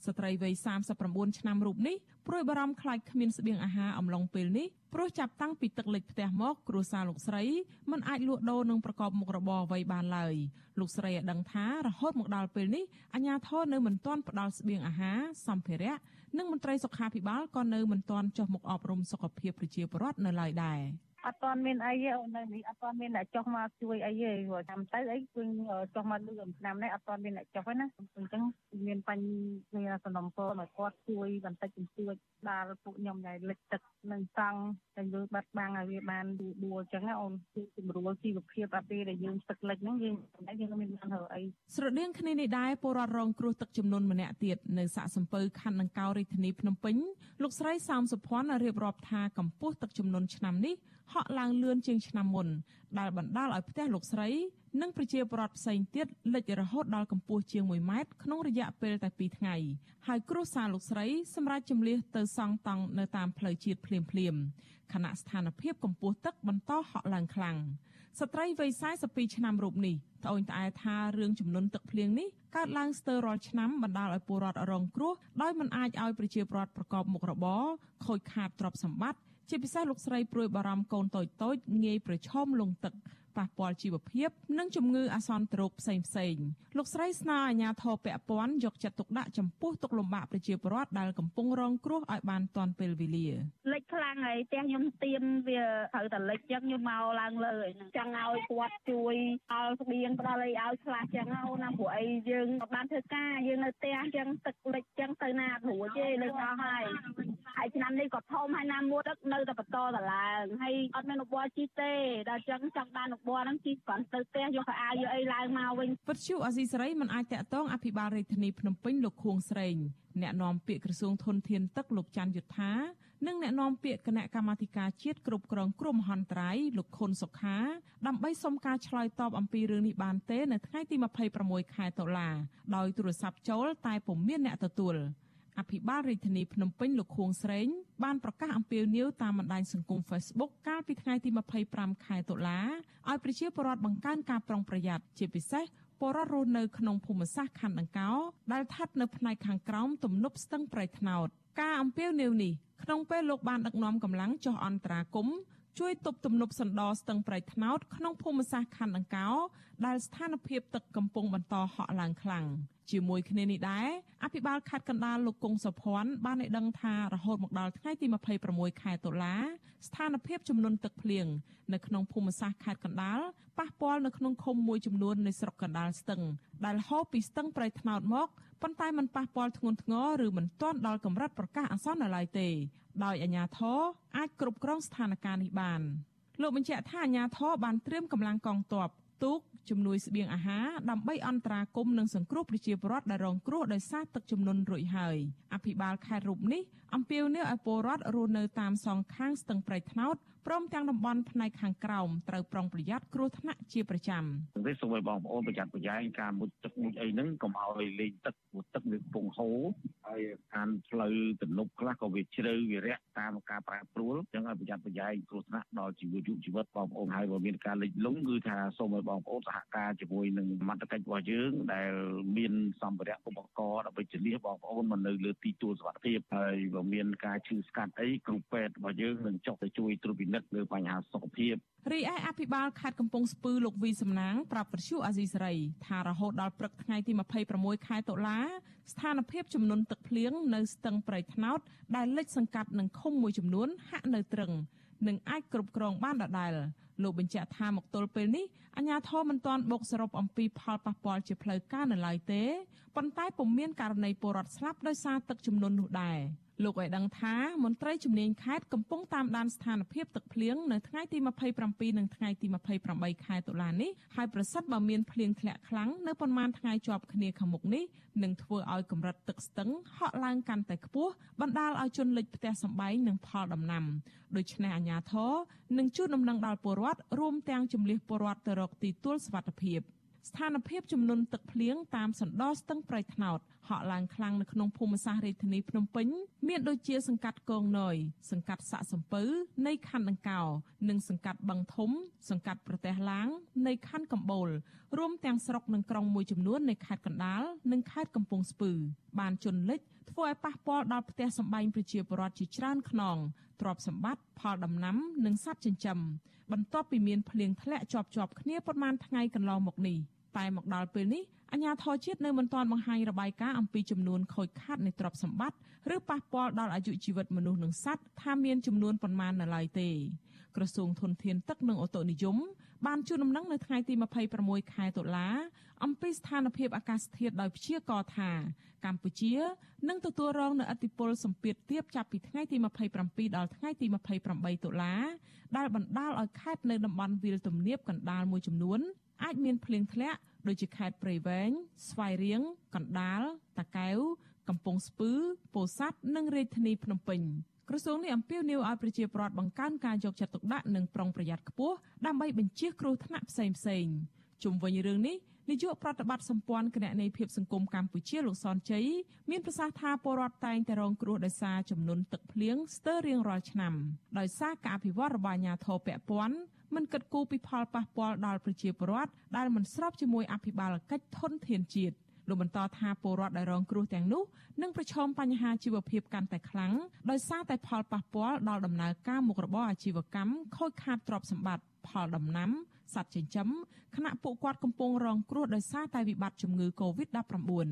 ស្ត្រីវ័យ39ឆ្នាំរូបនេះព្រួយបារម្ភខ្លាចគ្មានស្បៀងអាហារអំឡុងពេលនេះព្រោះចាប់តាំងពីទឹកលិចផ្ទះមកគ្រួសារលោកស្រីមិនអាចលក់ដូរនិងប្រកបមុខរបរអ្វីបានឡើយលោកស្រីឲ្យដឹងថារហូតមកដល់ពេលនេះអាជ្ញាធរនៅមិនទាន់ផ្ដល់ស្បៀងអាហារសម្ភារៈនិងមន្ត្រីសុខាភិបាលក៏នៅមិនទាន់ចុះមកអប់រំសុខភាពប្រជាពលរដ្ឋនៅឡើយដែរ។ អត់ទាន់មានអីទេអូននៅនេះអត់ទាន់មានអ្នកចុះមកជួយអីទេព្រោះចាំទៅអីគឺចុះមកលឺឆ្នាំនេះអត់ទាន់មានអ្នកចុះទេណាអញ្ចឹងមានបញ្ហាសំណុំពរមកគាត់ជួយបន្តិចបន្តួចដល់ពួកខ្ញុំដែលលិចទឹកនឹងសង់តែយើងបាត់បាំងឲ្យវាបានដួលអញ្ចឹងអូនគឺជំរួលជីវភាពអាពេលដែលយើងទឹកលិចហ្នឹងយើងតែយើងមានបានរើអីស្រដៀងគ្នានេះដែរពលរដ្ឋរងគ្រោះទឹកចំនួនម្នាក់ទៀតនៅសាកសំពៅខណ្ឌដង្កោរាជធានីភ្នំពេញលោកស្រីសោមសុភ័ណ្ឌរៀបរាប់ថាកម្ពស់ទឹកចំនួនឆ្នាំនេះ ហក់ឡើងលឿនជាងឆ្នាំមុនដែលបណ្ដាលឲ្យផ្ទះលោកស្រី និងប្រជាពលរដ្ឋផ្សេងទៀតលិចរហូតដល់កម្ពស់ជាង1ម៉ែត្រក្នុងរយៈពេលតែ2ថ្ងៃហើយគ្រួសារលោកស្រីសម្រាប់ជំលះទៅសង់តង់នៅតាមផ្លូវជាតិភ្លាមភ្លាមខណៈស្ថានភាពកម្ពស់ទឹកបន្តហក់ឡើងខ្លាំងស្ត្រីវ័យ42ឆ្នាំរូបនេះត្អូញត្អែថារឿងចំនួនទឹកភ្លៀងនេះកើតឡើងស្ទើររាល់ឆ្នាំបណ្ដាលឲ្យពលរដ្ឋរងគ្រោះដោយមិនអាចឲ្យប្រជាពលរដ្ឋប្រកបមុខរបរខូចខាតទ្រព្យសម្បត្តិ ជាពិសេសលោកស្រីព្រួយបារម្ភកូនតូចតូចងាយប្រឈមលង់ទឹក ប៉ះពាល់ជីវភាព និងជំងឺអាសន្នរោគផ្សេងផ្សេងលោកស្រីស្នើអាជ្ញាធរពាក់ព័ន្ធយកចិត្តទុកដាក់ចំពោះទុកលំបាកប្រជាពលរដ្ឋដែលកំពុងរងគ្រោះឲ្យបានទាន់ពេលវេលាលិចខ្លាំងហើយផ្ទះខ្ញុំទៀនវាត្រូវតែលិចចឹងខ្ញុំមកឡើងលើហ្នឹងចង់ឲ្យគាត់ជួយដល់ស្បៀងផ្ដល់អីឲ្យខ្លះចឹងអូណាព្រោះអីយើងបានធ្វើការយើងនៅផ្ទះចឹងទឹកលិចចឹងទៅណាព្រួយទេលិចអស់ហើយហើយឆ្នាំនេះក៏ធំហើយណាមួយទឹកនៅតែបន្តតឡើងហើយអត់មានឧបករណ៍ជីទេដល់ចឹងចង់បានឧបរហ្នឹងជីគាត់ទៅផ្ទះយកកៅអៅយកអីឡើងមកវិញវិទ្យុអាស៊ីសេរីមិនអាចតាក់ទងអភិបាលរាជធានីភ្នំពេញលោកខួងស្រេងអ្នកនាំពាក្យក្រសួងធនធានទឹកលោកច័ន្ទយុធានិងអ្នកនាំពាក្យគណៈកម្មាធិការជាតិគ្រប់គ្រងគ្រោះមហន្តរាយលោកខុនសុខាដើម្បីសុំការឆ្លើយតបអំពីរឿងនេះបានទេនៅថ្ងៃទី26ខែតុលាដោយទូរស័ព្ទចូលតែពុំមានអ្នកទទួល អភិបាលរាជធានីភ្នំពេញលោកខួងស្រេងបានប្រកាសអំពាវនាវតាមបណ្ដាញសង្គម Facebook កាលពីថ្ងៃទី25ខែតុលាឲ្យប្រជាពលរដ្ឋបង្កើនការប្រុងប្រយ័ត្នជាពិសេសពលរដ្ឋរស់នៅក្នុងភូមិសាស្ត្រខណ្ឌដង្កោដែលស្ថិតនៅផ្នែកខាងក្រោមទំនប់ស្ទឹងប្រៃថ្នោតការអំពាវនាវនេះក្នុងពេលលោកបានដឹកនាំកម្លាំងចុះអន្តរាគមន៍ ជួយទប់ទំនប់សណ្ដោស្ទឹងប្រៃថ្នោតក្នុងភូមិសាស្ត្រខណ្ឌដង្កោដែលស្ថានភាពទឹកកំពុងបន្តហក់ឡើងខ្លាំងជាមួយគ្នានេះដែរអភិបាលខេត្តកណ្ដាលលោកគង់សុភ័ណ្ឌបានឲ្យដឹងថារហូតមកដល់ថ្ងៃទី26ខែតុលាស្ថានភាពចំនួនទឹកភ្លៀងនៅក្នុងភូមិសាស្ត្រខេត្តកណ្ដាលប៉ះពាល់នៅក្នុងឃុំមួយចំនួននៃស្រុកកណ្ដាលស្ទឹងដែលហូរពីស្ទឹងប្រៃថ្នោតមកប៉ុន្តែมันប៉ះពាល់ធ្ងន់ធ្ងរឬមិនទាន់ដល់កម្រិតប្រកាសអាសន្ននៅឡើយទេ ដោយអាជ្ញាធរអាចគ្រប់គ្រងស្ថានភាពនេះបានលោកបញ្ជាក់ថាអាជ្ញាធរបានត្រៀមកម្លាំងកងទ័ពទូកជំនួយស្បៀងអាហារដើម្បីអន្តរាគមន៍និងសង្គ្រោះប្រជាពលរដ្ឋដែលរងគ្រោះដោយសារទឹកជំនន់រួចហើយអភិបាលខេត្តរូបនេះអំពាវនាវឲ្យពលរដ្ឋរស់នៅតាមសងខាងស្ទឹងប្រៃថ្នោត ព្រមទាំងតំបន់ផ្នែកខាងក្រោមត្រូវប្រុងប្រយ័ត្នគ្រោះថ្នាក់ជាប្រចាំនេះសូមឲ្យបងប្អូនប្រយ័ត្នប្រយែងការមុជទឹកមុជអីហ្នឹងកុំឲ្យលេងទឹកព្រោះទឹកវាកំពុងហូរហើយអានផ្លូវទំនប់ខ្លះក៏វាជ្រៅវារាក់តាមការប្រែប្រួលអញ្ចឹងឲ្យប្រយ័ត្នប្រយែងគ្រោះថ្នាក់ដល់ជីវយុជីវិតបងប្អូនហើយបើមានការលិចលង់គឺថាសូមឲ្យបងប្អូនសហការជាមួយនឹងមន្តកិច្ចរបស់យើងដែលមានសម្ភារៈឧបករណ៍ដើម្បីជលៀសបងប្អូនមកនៅលើទីទួលសុវត្ថិភាពហើយបើមានការឈឺស្កាត់អីគ្រូពេទ្យរបស់យើងនឹងចុះទៅជួយត្រួតពិនិត្យលើបញ្ហាសុខភាពរីឯអភិបាលខេត្តកំពង់ស្ពឺលោកវីសំណាងប្រាប់ប្រជុអាស៊ីសេរីថារហូតដល់ព្រឹកថ្ងៃទី26ខែតុលាស្ថានភាពចំនួនទឹកភ្លៀងនៅស្ទឹងប្រៃថ្នោតដែលលិចសង្កាត់នឹងឃុំមួយចំនួនហាក់នៅត្រឹងនិងអាចគ្រប់គ្រងបានដដែលលោកបញ្ជាក់ថាមកទល់ពេលនេះអាជ្ញាធរមិនទាន់បូកសរុបអំពីផលប៉ះពាល់ជាផ្លូវការនៅឡើយទេប៉ុន្តែពុំមានករណីពលរដ្ឋស្លាប់ដោយសារទឹកជំនន់នោះដែរ លោកឲ្យដឹងថាមន្ត្រីជំនាញខេត្តកំពុងតាមដានស្ថានភាពទឹកភ្លៀងនៅថ្ងៃទី27និងថ្ងៃទី28ខែតុលានេះហើយប្រសិនបើមានភ្លៀងធ្លាក់ខ្លាំងនៅប៉ុន្មានថ្ងៃជាប់គ្នាខាងមុខនេះនឹងធ្វើឲ្យកម្រិតទឹកស្ទឹងហក់ឡើងកាន់តែខ្ពស់បណ្ដាលឲ្យជន់លិចផ្ទះសម្បែងនិងផលដំណាំដូច្នេះអាជ្ញាធរនឹងជួនដំណឹងដល់ពលរដ្ឋរួមទាំងជំនះពលរដ្ឋទៅរកទីទួលសុវត្ថិភាព។ ស្ថានភាពចំនួនទឹកភ្លៀងតាមសណ្ដោស្ទឹងប្រៃថ្នោតហក់ឡើងខ្លាំងនៅក្នុងភូមិសាស្ត្ររាជធានីភ្នំពេញមានដូចជាសង្កាត់កងណយសង្កាត់សាក់សំពៅនៃខណ្ឌដង្កោ និងសង្កាត់បឹងធំ សង្កាត់ប្រទេសឡាង នៃខណ្ឌកំបូលរួមទាំងស្រុកនិងក្រុងមួយចំនួននៃខេត្តកណ្ដាលនិងខេត្តកំពង់ស្ពឺបានជន់លិច ធ្វើឲ្យប៉ះពាល់ដល់ផ្ទះសម្បែងប្រជាពលរដ្ឋជាច្រើនខ្នងទ្រព្យសម្បត្តិផលដំណាំនិងសត្វចិញ្ចឹមបន្ទាប់ពីមានភ្លៀងធ្លាក់ជាប់ជាប់គ្នាប្រមាណថ្ងៃកន្លងមកនេះតែមកដល់ពេលនេះអាជ្ញាធរជាតិនៅមិនទាន់បង្ហាញរបាយការណ៍អំពីចំនួនខូចខាតនៃទ្រព្យសម្បត្តិឬប៉ះពាល់ដល់អាយុជីវិតមនុស្សនិងសត្វថាមានចំនួនប៉ុន្មាននៅឡើយទេក្រសួងធនធានទឹកនិងអូតូនិយមបានជូនដំណឹងនៅថ្ងៃទី26ខែតុលា អំពីស្ថានភាពអាកាសធាតុដោយព្យាករណ៍ថា កម្ពុជានឹងទទួលរងនូវឥទ្ធិពលសម្ពាធទាបចាប់ពីថ្ងៃទី27ដល់ថ្ងៃទី28តុលាដែលបណ្ដាលឲ្យខេត្តនៅតំបន់វាលទំនាបកណ្ដាលមួយចំនួនអាចមានភ្លៀងធ្លាក់ដូចជាខេត្តព្រៃវែងស្វាយរៀងកណ្ដាលតាកែវកំពង់ស្ពឺពោធិ៍សាត់និងរាជធានីភ្នំពេញក្រសួងនេះអំពាវនាវឲ្យប្រជាពលរដ្ឋបង្កើនការយកចិត្តទុកដាក់និងប្រុងប្រយ័ត្នខ្ពស់ដើម្បីបញ្ជៀសគ្រោះថ្នាក់ផ្សេងផ្សេងជុំវិញរឿងនេះ នាយកប្រតិបត្តិសម្ព័ន្ធគណនេយ្យភាពសង្គមកម្ពុជាលោកសនជ័យមានប្រសាសន៍ថាពលរដ្ឋតែងតែរងគ្រោះដោយសារចំនួនទឹកភ្លៀងស្ទើររៀងរាល់ឆ្នាំដោយសារការអភិវឌ្ឍរបស់អាជ្ញាធរពាក់ព័ន្ធមិនគិតគូរពីផលប៉ះពាល់ដល់ប្រជាពលរដ្ឋដែលមិនស្របជាមួយអភិបាលកិច្ចធនធានជាតិលោកបន្តថាពលរដ្ឋដែលរងគ្រោះទាំងនោះនឹងប្រឈមបញ្ហាជីវភាពកាន់តែខ្លាំងដោយសារតែផលប៉ះពាល់ដល់ដំណើរការមុខរបរអាជីវកម្មខូចខាតទ្រព្យសម្បត្តិផលដំណាំ សត្វចិញ្ចឹមខណៈពួកគាត់កំពុងរងគ្រោះដោយសារតែវិបត្តិជំងឺ Covid-19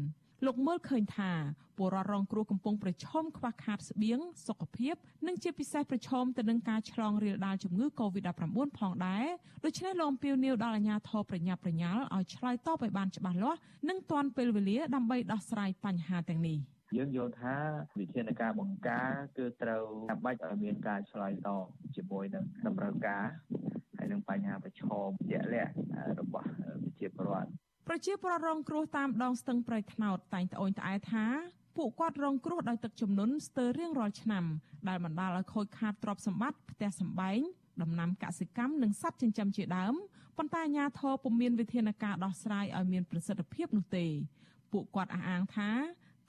លោកមើលឃើញថាពលរដ្ឋរងគ្រោះកំពុងប្រឈមខ្វះខាតស្បៀងសុខភាព និងជាពិសេសប្រឈមទៅនឹងការឆ្លងរាលដាលជំងឺ Covid-19 ផងដែរដូច្នេះលោកអំពាវនាវដល់អាជ្ញាធរប្រញាប់ប្រញាល់ឲ្យឆ្លើយតបឲ្យបានច្បាស់លាស់និងទាន់ពេលវេលាដើម្បីដោះស្រាយបញ្ហាទាំងនេះយើងយល់ថាវិធានការបង្ការគឺត្រូវចាំបាច់ឲ្យមានការឆ្លើយតបជាមួយនឹងតម្រូវការហើយ នឹងបញ្ហាប្រឈមជាក់លាក់របស់ប្រជាពលរដ្ឋប្រជាពលរដ្ឋរងគ្រោះតាមដងស្ទឹងប្រៃថ្នោតតែងត្អូញត្អែថាពួកគាត់រងគ្រោះដោយទឹកជំនន់ស្ទើររៀងរាល់ឆ្នាំដែលបណ្ដាលឲ្យខូចខាតទ្រព្យសម្បត្តិផ្ទះសម្បែងដំណាំកសិកម្មនិងសត្វចិញ្ចឹមជាដើមប៉ុន្តែអាជ្ញាធរពុំមានវិធានការដោះស្រាយឲ្យមានប្រសិទ្ធភាពនោះទេពួកគាត់អះអាងថា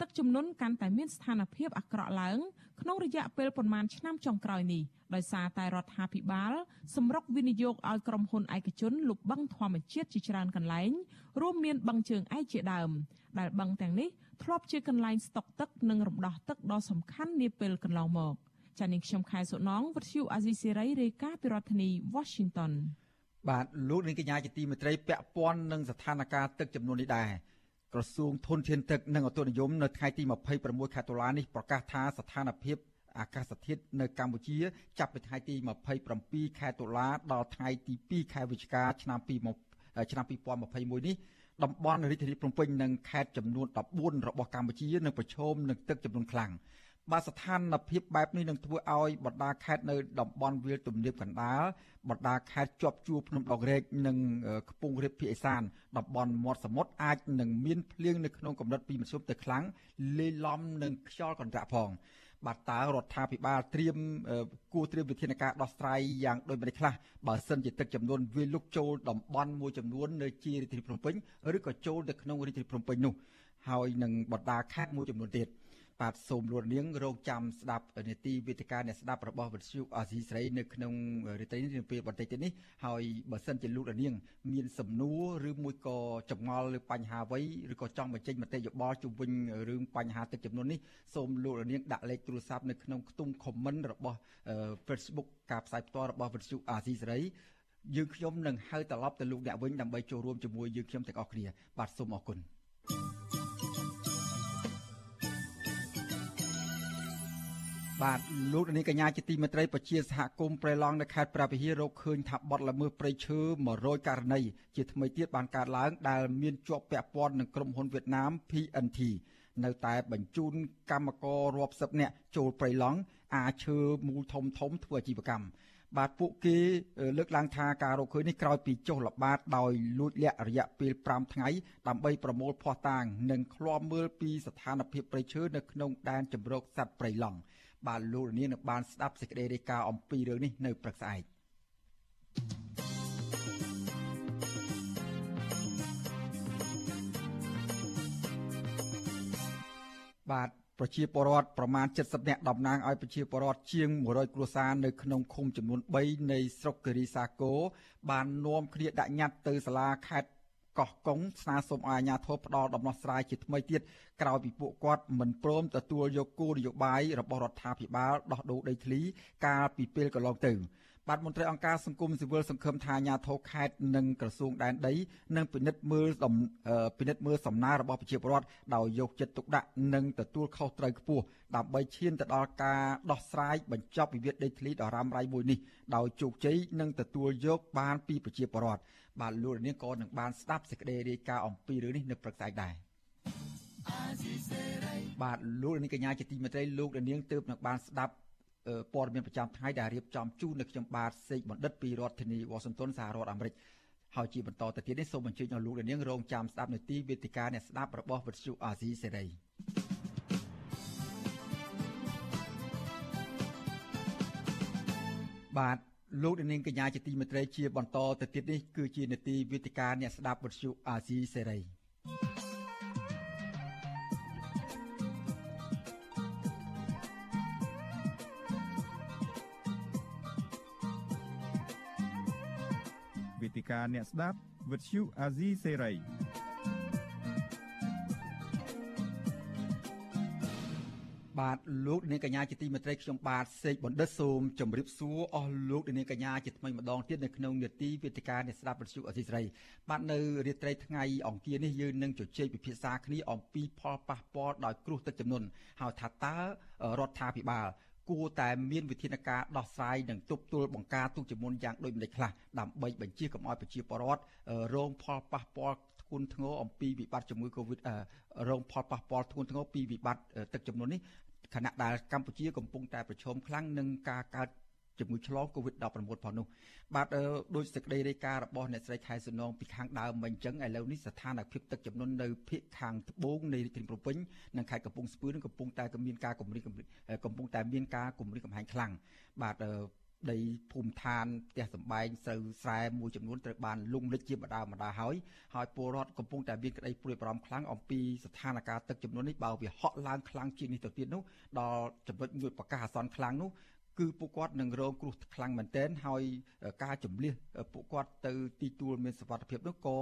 ទឹកជំនន់កាន់តែមានស្ថានភាពអាក្រក់ឡើងក្នុងរយៈពេលប្រមាណឆ្នាំចុងក្រោយនេះដោយសារតែរដ្ឋាភិបាលសម្រុកវិនិយោគឲ្យក្រុមហ៊ុនឯកជនលុបបឹងធម្មជាតិជាច្រើនកន្លែងរួមមានបឹងជើងឯកជាដើមដែលបឹងទាំងនេះធ្លាប់ជាកន្លែងស្តុកទឹកនិងរំដោះទឹកដ៏សំខាន់នាពេលកន្លងមកចា៎នាងខ្ញុំខែសុណងវិទ្យុអាស៊ីសេរីរាយការណ៍ពីរដ្ឋធានី Washington បាទលោកនាងកញ្ញាជាទីមេត្រីពាក់ព័ន្ធនឹងស្ថានភាពទឹកចំនួននេះដែរ ក្រសួងធនធានទឹកនិងឧតុនិយមនៅថ្ងៃទី26ខែតុលានេះប្រកាសថាស្ថានភាពអាកាសធាតុនៅកម្ពុជា ចាប់ពីថ្ងៃទី27ខែតុលាដល់ថ្ងៃទី2ខែវិច្ឆិកាឆ្នាំ2ឆ្នាំ2021នេះតំបន់រាជធានីភ្នំពេញនិងខេត្តចំនួន14របស់កម្ពុជានឹងប្រឈមនឹងទឹកចំនួនខ្លាំង បាទស្ថានភាពបែបនេះនឹងធ្វើឲ្យបណ្ដាខេត្តនៅតំបន់វាលទំនាបកណ្ដាលបណ្ដាខេត្តជាប់ជួរភ្នំដងរែកនិងខ្ពង់រាបភាគឦសានតំបន់មាត់សមុទ្រអាចនឹងមានភ្លៀងនៅក្នុងកម្រិតពីមធ្យមទៅខ្លាំងលាយឡំនឹងខ្យល់កន្ត្រាក់ផងបាទតើរដ្ឋាភិបាលត្រៀមគួរត្រៀមវិធានការដោះស្រាយយ៉ាងដូចម្តេចខ្លះបើសិនជាទឹកចំនួនវាលុកចូលតំបន់មួយចំនួននៅជារាជធានីភ្នំពេញឬក៏ចូលទៅក្នុងរាជធានីភ្នំពេញនោះហើយនឹងបណ្ដាខេត្តមួយចំនួនទៀត បាទសូមលោកនាងរងចាំស្ដាប់នេតិវេទិកាអ្នកស្ដាប់របស់វិទ្យុអាស៊ីសេរីនៅក្នុងរាត្រីនេះពេលបន្តិចទៀតនេះហើយបើសិនជាលោកនាង មានសំណួរឬមួយក៏ចម្ងល់លើបញ្ហាអ្វីឬក៏ចង់បញ្ចេញមតិយោបល់ជុំវិញរឿងបញ្ហាទឹកចំនួននេះសូមលោកនាងដាក់លេខទូរស័ព្ទនៅក្នុងខ្ទង់ comment របស់ Facebook ការផ្សាយផ្ទាល់របស់វិទ្យុអាស៊ីសេរីយើងខ្ញុំនឹងហៅត្រឡប់ទៅលោកអ្នកវិញដើម្បីចូលរួមជាមួយយើងខ្ញុំទាំងអស់គ្នាបាទសូមអរគុណ បាទលោកនាងកញ្ញាជាទីមេត្រីប្រជាសហគមន៍ប្រៃឡង់នៅខេត្តព្រះវិហាររកឃើញថាបទល្មើសព្រៃឈើ100ករណីជាថ្មីទៀតបានកើតឡើងដែលមានជាប់ពាក់ព័ន្ធនឹងក្រុមហ៊ុនវៀតណាម PNT នៅតែបញ្ជូនកម្មកររាប់សិបនាក់ចូលព្រៃឡង់អាឈើមូលធំធំធ្វើអាជីវកម្មបាទពួកគេលើកឡើងថាការរកឃើញនេះក្រោយពីចុះល្បាតដោយលួចលាក់រយៈពេល5ថ្ងៃដើម្បីប្រមូលភ័ស្តុតាង និងឃ្លាំមើលពីស្ថានភាពព្រៃឈើនៅក្នុងដែនជម្រកសត្វព្រៃឡង់ បាទលោកនាងនឹងបានស្ដាប់សេចក្តីរាយការណ៍អំពីរឿងនេះនៅព្រឹកស្អែកបាទប្រជាពលរដ្ឋប្រមាណ70នាក់តំណាងឲ្យប្រជាពលរដ្ឋជាង100គ្រួសារនៅក្នុងឃុំចំនួន3នៃស្រុកគិរីសាគរបាននាំគ្នាដាក់ញត្តិទៅសាលាខេត្ត កោះកុងស្នើសុំឲ្យអាជ្ញាធរផ្ដល់ដំណោះស្រាយជាថ្មីទៀតក្រោយពីពួកគាត់មិនព្រមទទួលយកគោលនយោបាយរបស់រដ្ឋាភិបាលដោះដូរដីធ្លីកាលពីពេលកន្លងទៅ បាទមន្ត្រីអង្គការសង្គមស៊ីវិលសង្ឃឹមថាអាជ្ញាធរខេត្តនិងក្រសួងដែនដីនឹងពិនិត្យមើលពិនិត្យមើលសំណើរបស់ប្រជាពលរដ្ឋដោយយកចិត្តទុកដាក់និងទទួលខុសត្រូវខ្ពស់ដើម្បីឈានទៅដល់ការដោះស្រាយបញ្ចប់វិវាទដីធ្លីដ៏រ៉ាំរ៉ៃមួយនេះដោយជោគជ័យនិងទទួលយកបានពីប្រជាពលរដ្ឋបាទលោកនាងក៏នឹងបានស្ដាប់សេចក្តីរាយការណ៍អំពីរឿងនេះនៅព្រឹកស្អែកដែរបាទលោកនាងកញ្ញាជាទីមេត្រីលោកនាងទើបនឹងបានស្ដាប់ ព័ត៌មានប្រចាំថ្ងៃដែលរៀបចំជូននៅខ្ញុំបាទសេកបណ្ឌិតពីរដ្ឋធានីវ៉ាស៊ីនតោនសហរដ្ឋអាមេរិកហើយជាបន្តទៅទៀតនេះសូមអញ្ជើញដល់លោកនាងរងចាំស្ដាប់នៅទីវេទិកាអ្នកស្ដាប់របស់វិទ្យុអាស៊ីសេរីបាទលោកនាងកញ្ញាជាទីមេត្រីជាបន្តទៅទៀតនេះគឺជានេតិវេទិកាអ្នកស្ដាប់វិទ្យុអាស៊ីសេរី វេទិកាអ្នកស្ដាប់វិទ្យុអាស៊ីសេរីបាទលោកនាងកញ្ញាជាទីមេត្រីខ្ញុំបាទសេកបណ្ឌិតសូមជម្រាបសួរអស់លោកនាងកញ្ញាជាថ្មីម្ដងទៀតនៅក្នុងនេតិវេទិកានៃស្ដាប់វិទ្យុអសីស្រីបាទនៅរាត្រីថ្ងៃអង្គារនេះយើងនឹងជជែកពិភាក្សាគ្នាអំពីផលប៉ះពាល់ដោយគ្រោះទឹកជំនន់ហើយថាតើរដ្ឋាភិបាល គួរតែមានវិធានការដោះស្រាយនិងទប់ទល់បង្ការទុកជាមុនយ៉ាងដូចម្តេចខ្លះដើម្បីបញ្ជាកុំឲ្យប្រជាពលរដ្ឋរងផលប៉ះពាល់ធ្ងន់ធ្ងរអំពីវិបត្តិជំងឺ Covid រងផលប៉ះពាល់ធ្ងន់ធ្ងរពីវិបត្តិទឹកជំនន់នេះខណៈដែលកម្ពុជាកំពុងតែប្រឈមខ្លាំងនឹងការកើត ជំងឺឆ្លង COVID-19 ផងនោះបាទដោយសេចក្តីរាយការណ៍របស់អ្នកស្រីខែសុនងពីខាងដើមមិញអញ្ចឹងឥឡូវនេះស្ថានភាពទឹកចំនួននៅភូមិខាងត្បូងនៃរាជធានីភ្នំពេញនិងខេត្តកំពង់ស្ពឺនឹងកំពុងតែមានការគម្រាមកំពុងតែមានការគម្រាមកំហែងខ្លាំងបាទដីភូមិឋានផ្ទះសម្បែងស្រូវស្រែមួយចំនួនត្រូវបានលុងលិចជាបដាបដាហើយហើយពលរដ្ឋកំពុងតែមានក្តីព្រួយបារម្ភខ្លាំងអំពីស្ថានភាពទឹកចំនួននេះបើវាហក់ឡើងខ្លាំងជាងនេះទៅទៀតនោះដល់ចំណុចមួយប្រកាសអាសន្នខ្លាំងនោះ គឺពួកគាត់នឹងរងគ្រោះខ្លាំងមែនទែនហើយការជំលះពួកគាត់ទៅទីទួលមានសុវត្ថិភាពនោះក៏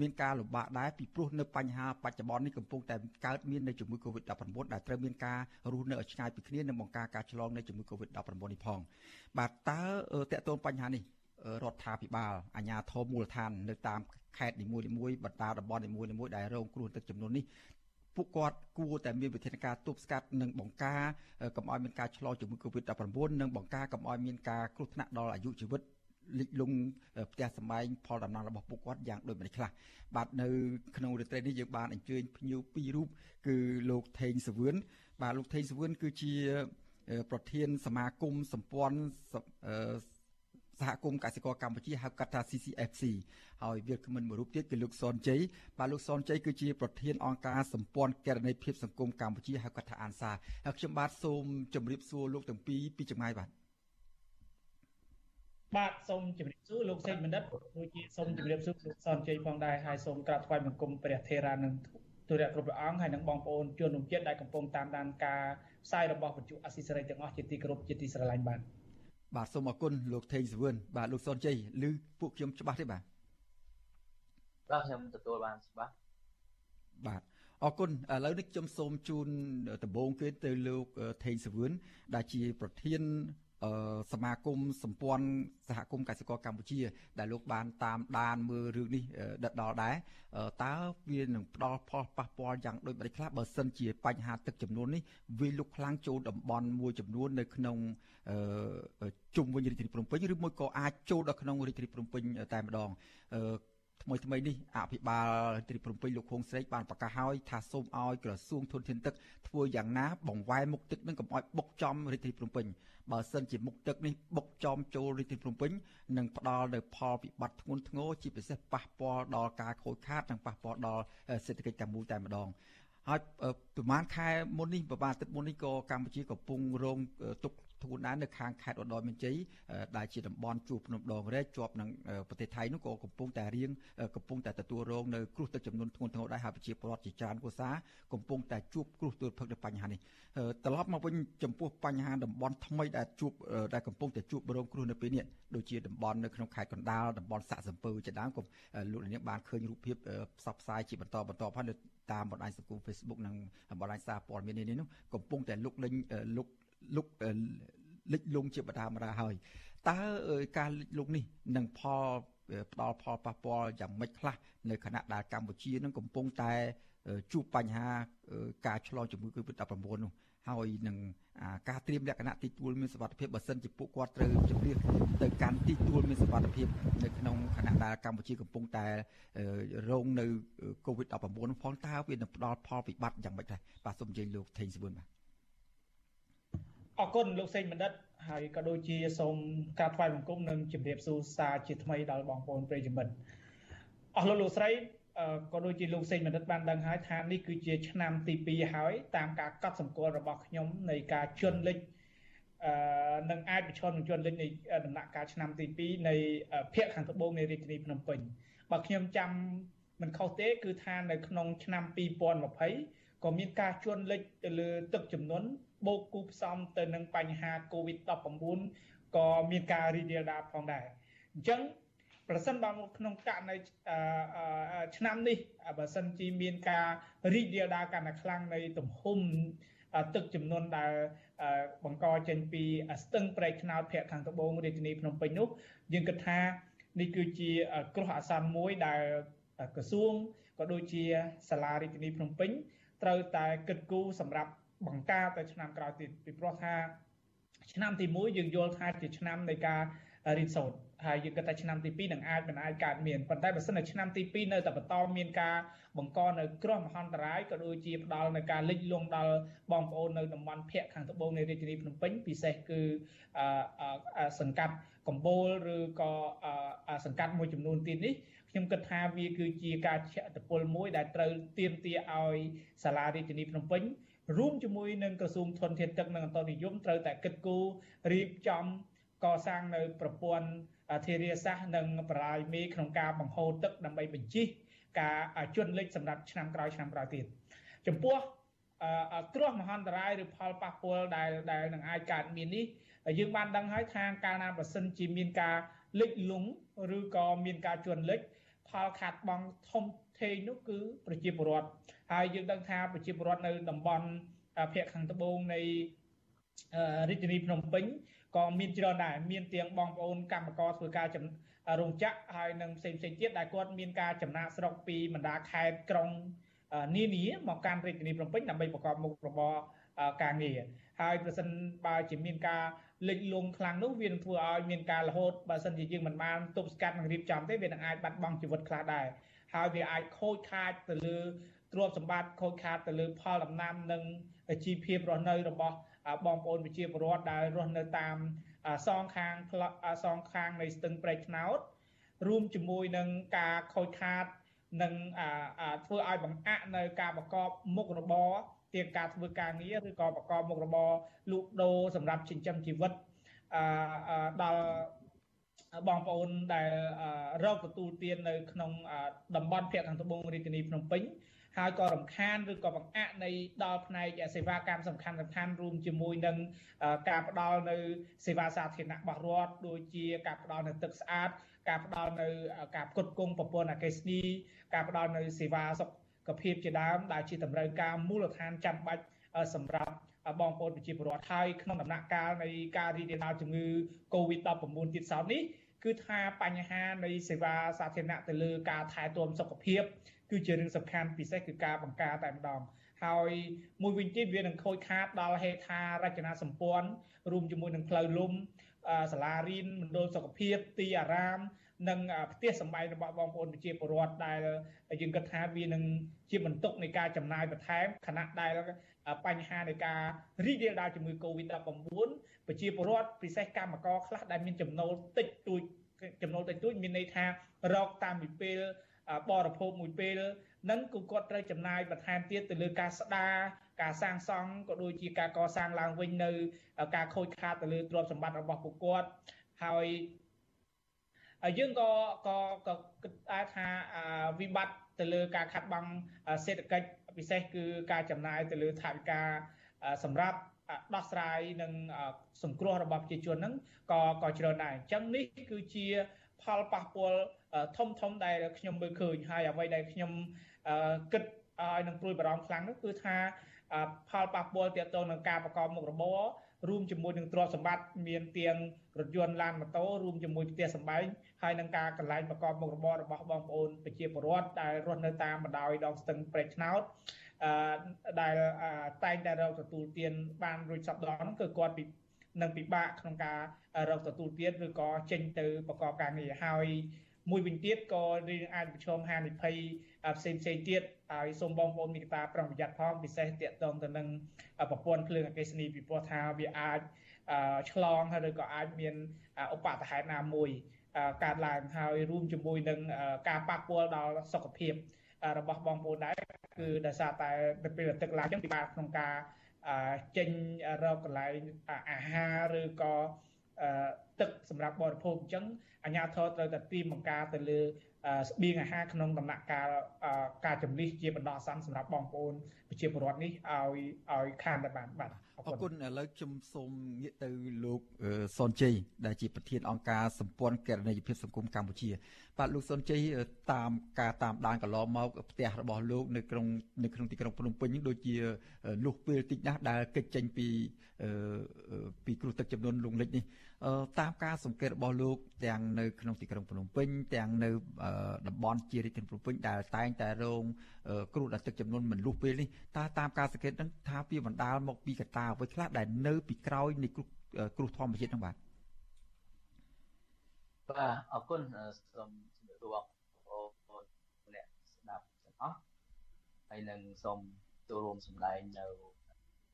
មានការលំបាកដែរពីព្រោះនៅបញ្ហាបច្ចុប្បន្ននេះកំពុងតែកើតមាននៅជំងឺ Covid-19 ដែលត្រូវមានការរស់នៅឲ្យឆ្ងាយពីគ្នានិងបង្ការការឆ្លងនៃជំងឺ Covid-19 នេះផងបាទតើតកតូនបញ្ហានេះរដ្ឋាភិបាលអាជ្ញាធរមូលដ្ឋាននៅតាមខេត្តនីមួយៗបណ្ដាតំបន់នីមួយៗដែលរងគ្រោះទឹកចំនួននេះ ពួកគាត់គួរតែមានវិធានការទប់ស្កាត់និងបង្ការកុំឲ្យមានការឆ្លងជំងឺ Covid-19 និងបង្ការកុំឲ្យមានការគ្រោះថ្នាក់ដល់អាយុជីវិតលិចលង់ផ្ទះសម្បែងផលដំណើររបស់ពួកគាត់យ៉ាងដូចម្តេចខ្លះបាទនៅក្នុងរាត្រីនេះយើងបានអញ្ជើញភ្ញៀវពីររូបគឺលោកថេងសវឿនបាទលោកថេងសវឿនគឺជាប្រធានសមាគមសម្ព័ន្ធ សហគមន៍កសិករកម្ពុជាហៅកាត់ថា CCFC ហើយវាគ្មិនមួយរូបទៀតគឺលោកសនជ័យបាទលោកសនជ័យគឺជាប្រធានអង្គការសម្ព័ន្ធកេរនីភាពសង្គមកម្ពុជាហៅកាត់ថាអានសាហើយខ្ញុំបាទសូមជម្រាបសួរលោកទាំងពីរពីចម្ងាយបាទបាទសូមជម្រាបសួរលោកសេចបណ្ឌិតដូចជាសូមជម្រាបសួរលោកសនជ័យផងដែរហើយសូមក្រាបថ្វាយបង្គំព្រះថេរានិងទូរៈគ្រប់ព្រះអង្គហើយនិងបងប្អូនជនរួមជាតិដែលកំពុងតាមដានការផ្សាយរបស់វិទ្យុអស៊ីសេរីទាំងអស់ជាទីគោរពជាទីស្រឡាញ់បាទ បាទសូមអរគុណលោកថេងសវឿនបាទលោកសុនជ័យឬពួកខ្ញុំច្បាស់ទេបាទបាទខ្ញុំទទួលបានច្បាស់បាទអរគុណឥឡូវនេះខ្ញុំសូមជូនដំបូងគេទៅលោកថេងសវឿនដែលជា ប្រធាន សមាគមសម្ព័ន្ធសហគមន៍កសិករកម្ពុជា ដែលលោកបានតាមដានមើលរឿងនេះដិតដល់ដែរតើវានឹងផ្ដល់ផលប៉ះពាល់យ៉ាងដូចម្តេចខ្លះបើសិនជាបញ្ហាទឹកចំនួននេះវាលុកខ្លាំងចូលតំបន់មួយចំនួននៅក្នុងជុំវិញរាជធានីភ្នំពេញឬមួយក៏អាចចូលដល់ក្នុងរាជធានីភ្នំពេញតែម្ដង ថ្មីថ្មីនេះអភិបាលរាជធានីភ្នំពេញលោកខួងស្រេកបានប្រកាសហើយថាសូមឲ្យក្រសួងធនធានទឹកធ្វើយ៉ាងណាបង្វែរមុខទឹកនឹងកុំឲ្យបុកចំរាជធានីភ្នំពេញបើសិនជាមុខទឹកនេះបុកចំចូលរាជធានីភ្នំពេញនឹងផ្ដល់នៅផលវិបត្តិធ្ងន់ធ្ងរជាពិសេសប៉ះពាល់ដល់ការខូចខាតនិងប៉ះពាល់ដល់សេដ្ឋកិច្ចតែមួយតែម្ដងហើយប្រហែលខែមុននេះប្រហែលទឹកមុននេះក៏កម្ពុជាកំពុងរងទុក ធ្ងន់ដែរនៅខាងខេត្តឧត្តរមានជ័យដែលជាតំបន់ជួរភ្នំដងរែកជាប់នឹងប្រទេសថៃនោះក៏កំពុងតែរៀងកំពុងតែទទួលរងនៅគ្រោះទឹកចំនួនធ្ងន់ធ្ងរដែរហើយប្រជាពលរដ្ឋជាច្រើនគូសាកំពុងតែជួបគ្រោះទួលផឹកនៅបញ្ហានេះត្រឡប់មកវិញចំពោះបញ្ហាតំបន់ថ្មីដែលជួបដែលកំពុងតែជួបរងគ្រោះនៅពេលនេះដូចជាតំបន់នៅក្នុងខេត្តកណ្ដាលតំបន់សាក់សំពើជាដើមក៏លោកនាងបានឃើញរូបភាពផ្សព្វផ្សាយជាបន្តបន្តហើយនៅតាមបណ្ដាញសង្គម Facebook និងបណ្ដាញសារព័ត៌មាននេះនោះកំពុងតែលុកលេងលុក លុកលិចលង់ជាបដាមរាហើយតើការលិចលង់នេះនឹងផលផ្ដល់ផលប៉ះពាល់យ៉ាងម៉េចខ្លះនៅខណៈដែលកម្ពុជានឹងកំពុងតែជួបបញ្ហាការឆ្លងជំងឺ Covid-19 នោះហើយនឹងការត្រៀមលក្ខណៈទីទួលមានសុវត្ថិភាពបើសិនជាពួកគាត់ត្រូវជម្លៀសទៅកាន់ទីទួលមានសុវត្ថិភាពនៅក្នុងខណៈដែលកម្ពុជាកំពុងតែរងនៅ COVID-19 ផងតើវានឹងផ្ដល់ផលវិបត្តិយ៉ាងម៉េចដែរបាទសូមអញ្ជើញលោកថេងសវឿនបាទ អរគុណលោកសេងបណ្ឌិតហើយក៏ដូចជាសូមក្រាបថ្វាយបង្គំនិងជម្រាបសួរសាជាថ្មីដល់បងប្អូនប្រិយមិត្តអស់លោកលោកស្រីក៏ដូចជាលោកសេងបណ្ឌិតបានដឹងហើយថានេះគឺជាឆ្នាំទី2ហើយតាមការកត់សម្គាល់របស់ខ្ញុំនៃការជន់លិចអឺនឹងអាចប្រឈមនឹងជន់លិចនៃដំណាក់កាលឆ្នាំទី2នៃភូមិខាងត្បូងនៃរាជធានីភ្នំពេញបើខ្ញុំចាំមិនខុសទេ គឺថានៅក្នុងឆ្នាំ2020ក៏មានការជន់លិចទៅលើទឹកចំនួន បូកគូផ្សំទៅនឹងបញ្ហា COVID-19 ក៏មានការរីករាលដាលផងដែរអញ្ចឹងប្រសិនបើក្នុងករណីឆ្នាំនេះបើសិនជាមានការរីករាលដាលកាន់តែខ្លាំងនៃទំហំទឹកចំនួនដែលបង្កចេញពីស្ទឹងប្រែកថ្នោតភ័ក្រខាងត្បូងរាជធានីភ្នំពេញនោះយើងគិតថានេះគឺជាគ្រោះអាសន្នមួយដែលក្រសួងក៏ដូចជាសាលារាជធានីភ្នំពេញត្រូវតែគិតគូរសម្រាប់ បង្ការទៅឆ្នាំក្រោយទៀតពីព្រោះថា ឆ្នាំទី1យើងយល់ថាជាឆ្នាំនៃការរៀនសូត្រហើយយើងគិតថាឆ្នាំទី2នឹងអាចមិនអាចកើតមានប៉ុន្តែបើសិនជាឆ្នាំទី2នៅតែបន្តមានការបង្កនៅគ្រោះមហន្តរាយក៏ដូចជាផ្ដល់នៅការលិចលង់ដល់បងប្អូននៅតំបន់ភូមិខាងត្បូងនៃរាជធានីភ្នំពេញពិសេសគឺសង្កាត់កំបូលឬក៏សង្កាត់មួយចំនួនទៀតនេះខ្ញុំគិតថាវាគឺជាការជះឥទ្ធិពលមួយដែលត្រូវទៀមទាឲ្យសាលារាជធានីភ្នំពេញ រួមជាមួយនឹងក្រសួងធនធានទឹកនិងអន្តរនិយមត្រូវតែគិតគូររៀបចំកសាងនៅប្រព័ន្ធធារាសាស្ត្រនិងបរាយមេក្នុងការបង្ហូរទឹកដើម្បីបញ្ជិះការជន់លិចសម្រាប់ឆ្នាំក្រោយឆ្នាំក្រោយទៀតចំពោះគ្រោះមហន្តរាយឬផលប៉ះពាល់ដែលដែលនឹងអាចកើតមាននេះយើងបានដឹងហើយថាកាលណាបើសិនជាមានការលិចលង់ឬក៏មានការជន់លិចផលខាតបង់ធំធេងនោះគឺប្រជាពលរដ្ឋ ហើយយើងដឹងថាប្រជាពលរដ្ឋនៅតំបន់ភាគខាងត្បូងនៃរាជធានីភ្នំពេញក៏មានច្រើនដែរមានទាំងបងប្អូនកម្មករធ្វើការរោងចក្រហើយនិងផ្សេងផ្សេងទៀតដែលគាត់មានការចំណាកស្រុកពីបណ្ដាខេត្តក្រុងនានាមកកាន់រាជធានីភ្នំពេញដើម្បីប្រកបមុខរបរការងារហើយប្រសិនបើជាមានការលិចលង់ខ្លាំងនោះវានឹងធ្វើឲ្យមានការរហូតបើសិនជាយើងមិនបានទប់ស្កាត់និងរៀបចំទេវានឹងអាចបាត់បង់ជីវិតខ្លះដែរហើយវាអាចខូចខាតទៅលើ ទ្រព្យសម្បត្តិខូចខាតទៅលើផលដំណាំនិងជីវភាពរស់នៅរបស់បងប្អូនប្រជាពលរដ្ឋដែលរស់នៅតាមសងខាងសងខាងនៃស្ទឹងព្រែកថ្នោតរួមជាមួយនឹងការខូចខាតនិងធ្វើឲ្យបង្អាក់នៅការប្រកបមុខរបរទាំងការធ្វើការងារឬក៏ប្រកបមុខរបរលក់ដូរសម្រាប់ចិញ្ចឹមជីវិតដល់បងប្អូនដែលរកទទួលទាននៅក្នុងតំបន់ភូមិខាងត្បូងរាជធានីភ្នំពេញ ហើយក៏រំខានឬក៏បង្អាក់នៃដល់ផ្នែកសេវាកម្មសំខាន់សំខាន់រួមជាមួយនឹងការផ្ដល់នៅសេវាសាធារណៈរបស់រដ្ឋដូចជាការផ្ដល់នៅទឹកស្អាតការផ្ដល់នៅការផ្គត់ផ្គង់ប្រព័ន្ធអគ្គិសនីការផ្ដល់នៅសេវាសុខភាពជាដើមដែលជាតម្រូវការមូលដ្ឋានចាំបាច់សម្រាប់បងប្អូនប្រជាពលរដ្ឋហើយក្នុងដំណាក់កាលនៃការរីករាលដាលជំងឺ Covid-19 ទៀតសោតនេះគឺថាបញ្ហានៃសេវាសាធារណៈទៅលើការថែទាំសុខភាព គឺជារឿងសំខាន់ពិសេសគឺការបង្ការតែម្ដងហើយមួយវិញទៀតវានឹងខូចខាតដល់ហេដ្ឋារចនាសម្ព័ន្ធរួមជាមួយនឹងផ្លូវលំសាលារៀនមណ្ឌលសុខភាពទីអារាម និងផ្ទះសម្បែងរបស់បងប្អូនប្រជាពលរដ្ឋដែលយើងគិតថាវានឹងជាបន្ទុកនៃការចំណាយបន្ថែមខណៈដែលបញ្ហានៃការរីករាលដាលជំងឺ Covid-19 ប្រជាពលរដ្ឋពិសេសកម្មករខ្លះដែលមានចំណូលតិចតួចចំណូលតិចតួចមានន័យថារកតាមពីពេល បរិភោគមួយពេលនឹងគឺគាត់ត្រូវចំណាយបន្ថែមទៀតទៅលើការស្ដារការសាងសង់ក៏ដូចជាការកសាងឡើងវិញនៅ ការខូចខាតទៅលើទ្រព្យសម្បត្តិរបស់ពួកគាត់ហើយយើងក៏ក៏ក៏គិតថាវិបត្តិទៅលើការខាត់បងសេដ្ឋកិច្ចពិសេសគឺការចំណាយទៅលើថវិកាសម្រាប់ដោះស្រាយនិងសង្គ្រោះរបស់ប្រជាជនហ្នឹងក៏ក៏ច្រើនដែរអញ្ចឹងនេះគឺជា ផលប៉ះពាល់ធំធំដែលខ្ញុំមើលឃើញហើយអ្វីដែលខ្ញុំគិតឲ្យនឹងព្រួយបារម្ភខ្លាំងនោះគឺថាផលប៉ះពាល់ទាក់ទងនឹងការប្រកបមុខរបររួមជាមួយនឹងទ្រព្យសម្បត្តិមានទាំងរថយន្តឡានម៉ូតូរួមជាមួយផ្ទះសម្បែងហើយនឹងការកន្លែងប្រកបមុខរបររបស់បងប្អូនប្រជាពលរដ្ឋដែលរស់នៅតាមបណ្ដោយដងស្ទឹងព្រែកថ្នោតអឺដែលតែងតែរកទទួលទានបានរួចសពដងហ្នឹងគឺគាត់ពី នឹងពិបាកក្នុងការរកទទួលទានឬក៏ចេញទៅប្រកបការងារហើយមួយវិញទៀតក៏រឿងអាចប្រឈមហានិភ័យផ្សេងផ្សេងទៀតហើយសូមបងប្អូនមានការប្រុងប្រយ័ត្នផងពិសេសតាក់ទងទៅនឹងប្រព័ន្ធភ្លើងអគ្គិសនីពីព្រោះថាវាអាចឆ្លងហើយឬក៏អាចមានឧបតហេតុណាមួយកើតឡើងហើយរួមជាមួយនឹងការប៉ះពាល់ដល់សុខភាពរបស់បងប្អូនដែរគឺដោយសារតែពេលទឹកឡើងចឹងពិបាកក្នុងការ ចេញរកកន្លែងអាហារឬក៏ទឹកសម្រាប់បរិភោគអញ្ចឹងអាជ្ញាធរត្រូវតែទីបង្ការទៅលើស្បៀងអាហារក្នុងដំណាក់កាលការជំនិះជាបណ្ដោះអាសន្នសម្រាប់បងប្អូនប្រជាពលរដ្ឋនេះឲ្យឲ្យខានតែបានបាទអរគុណឥឡូវខ្ញុំសូមងាកទៅលោកសុនជ័យដែលជាប្រធានអង្គការសម្ព័ន្ធគណនេយ្យភាពសង្គមកម្ពុជា បាទលោកសុនជ័យតាមការតាមដានកន្លងមកផ្ទះរបស់លោកនៅក្នុងនៅក្នុងទីក្រុងភ្នំពេញដូចជាលុះពេលតិចណាស់ដែលកិច្ចចេញពីពីគ្រោះទឹកចំនួនលងលិចនេះតាមការសង្កេតរបស់លោកទាំងនៅក្នុងទីក្រុងភ្នំពេញទាំងនៅតំបន់ជារាជធានីភ្នំពេញដែលតែងតែរងគ្រោះដល់ទឹកចំនួនមិនលុះពេលនេះតើតាមការសង្កេតនឹងថាវាបណ្ដាលមកពីកត្តាអ្វីខ្លះដែលនៅពីក្រោយនៃគ្រោះគ្រោះធម្មជាតិហ្នឹងបាទ បាទអរគុណសូមជំរាបសួរបងប្អូនអ្នកស្ដាប់ទាំងអស់ហើយនឹងសូមចូលរួមសម្ដែងនៅ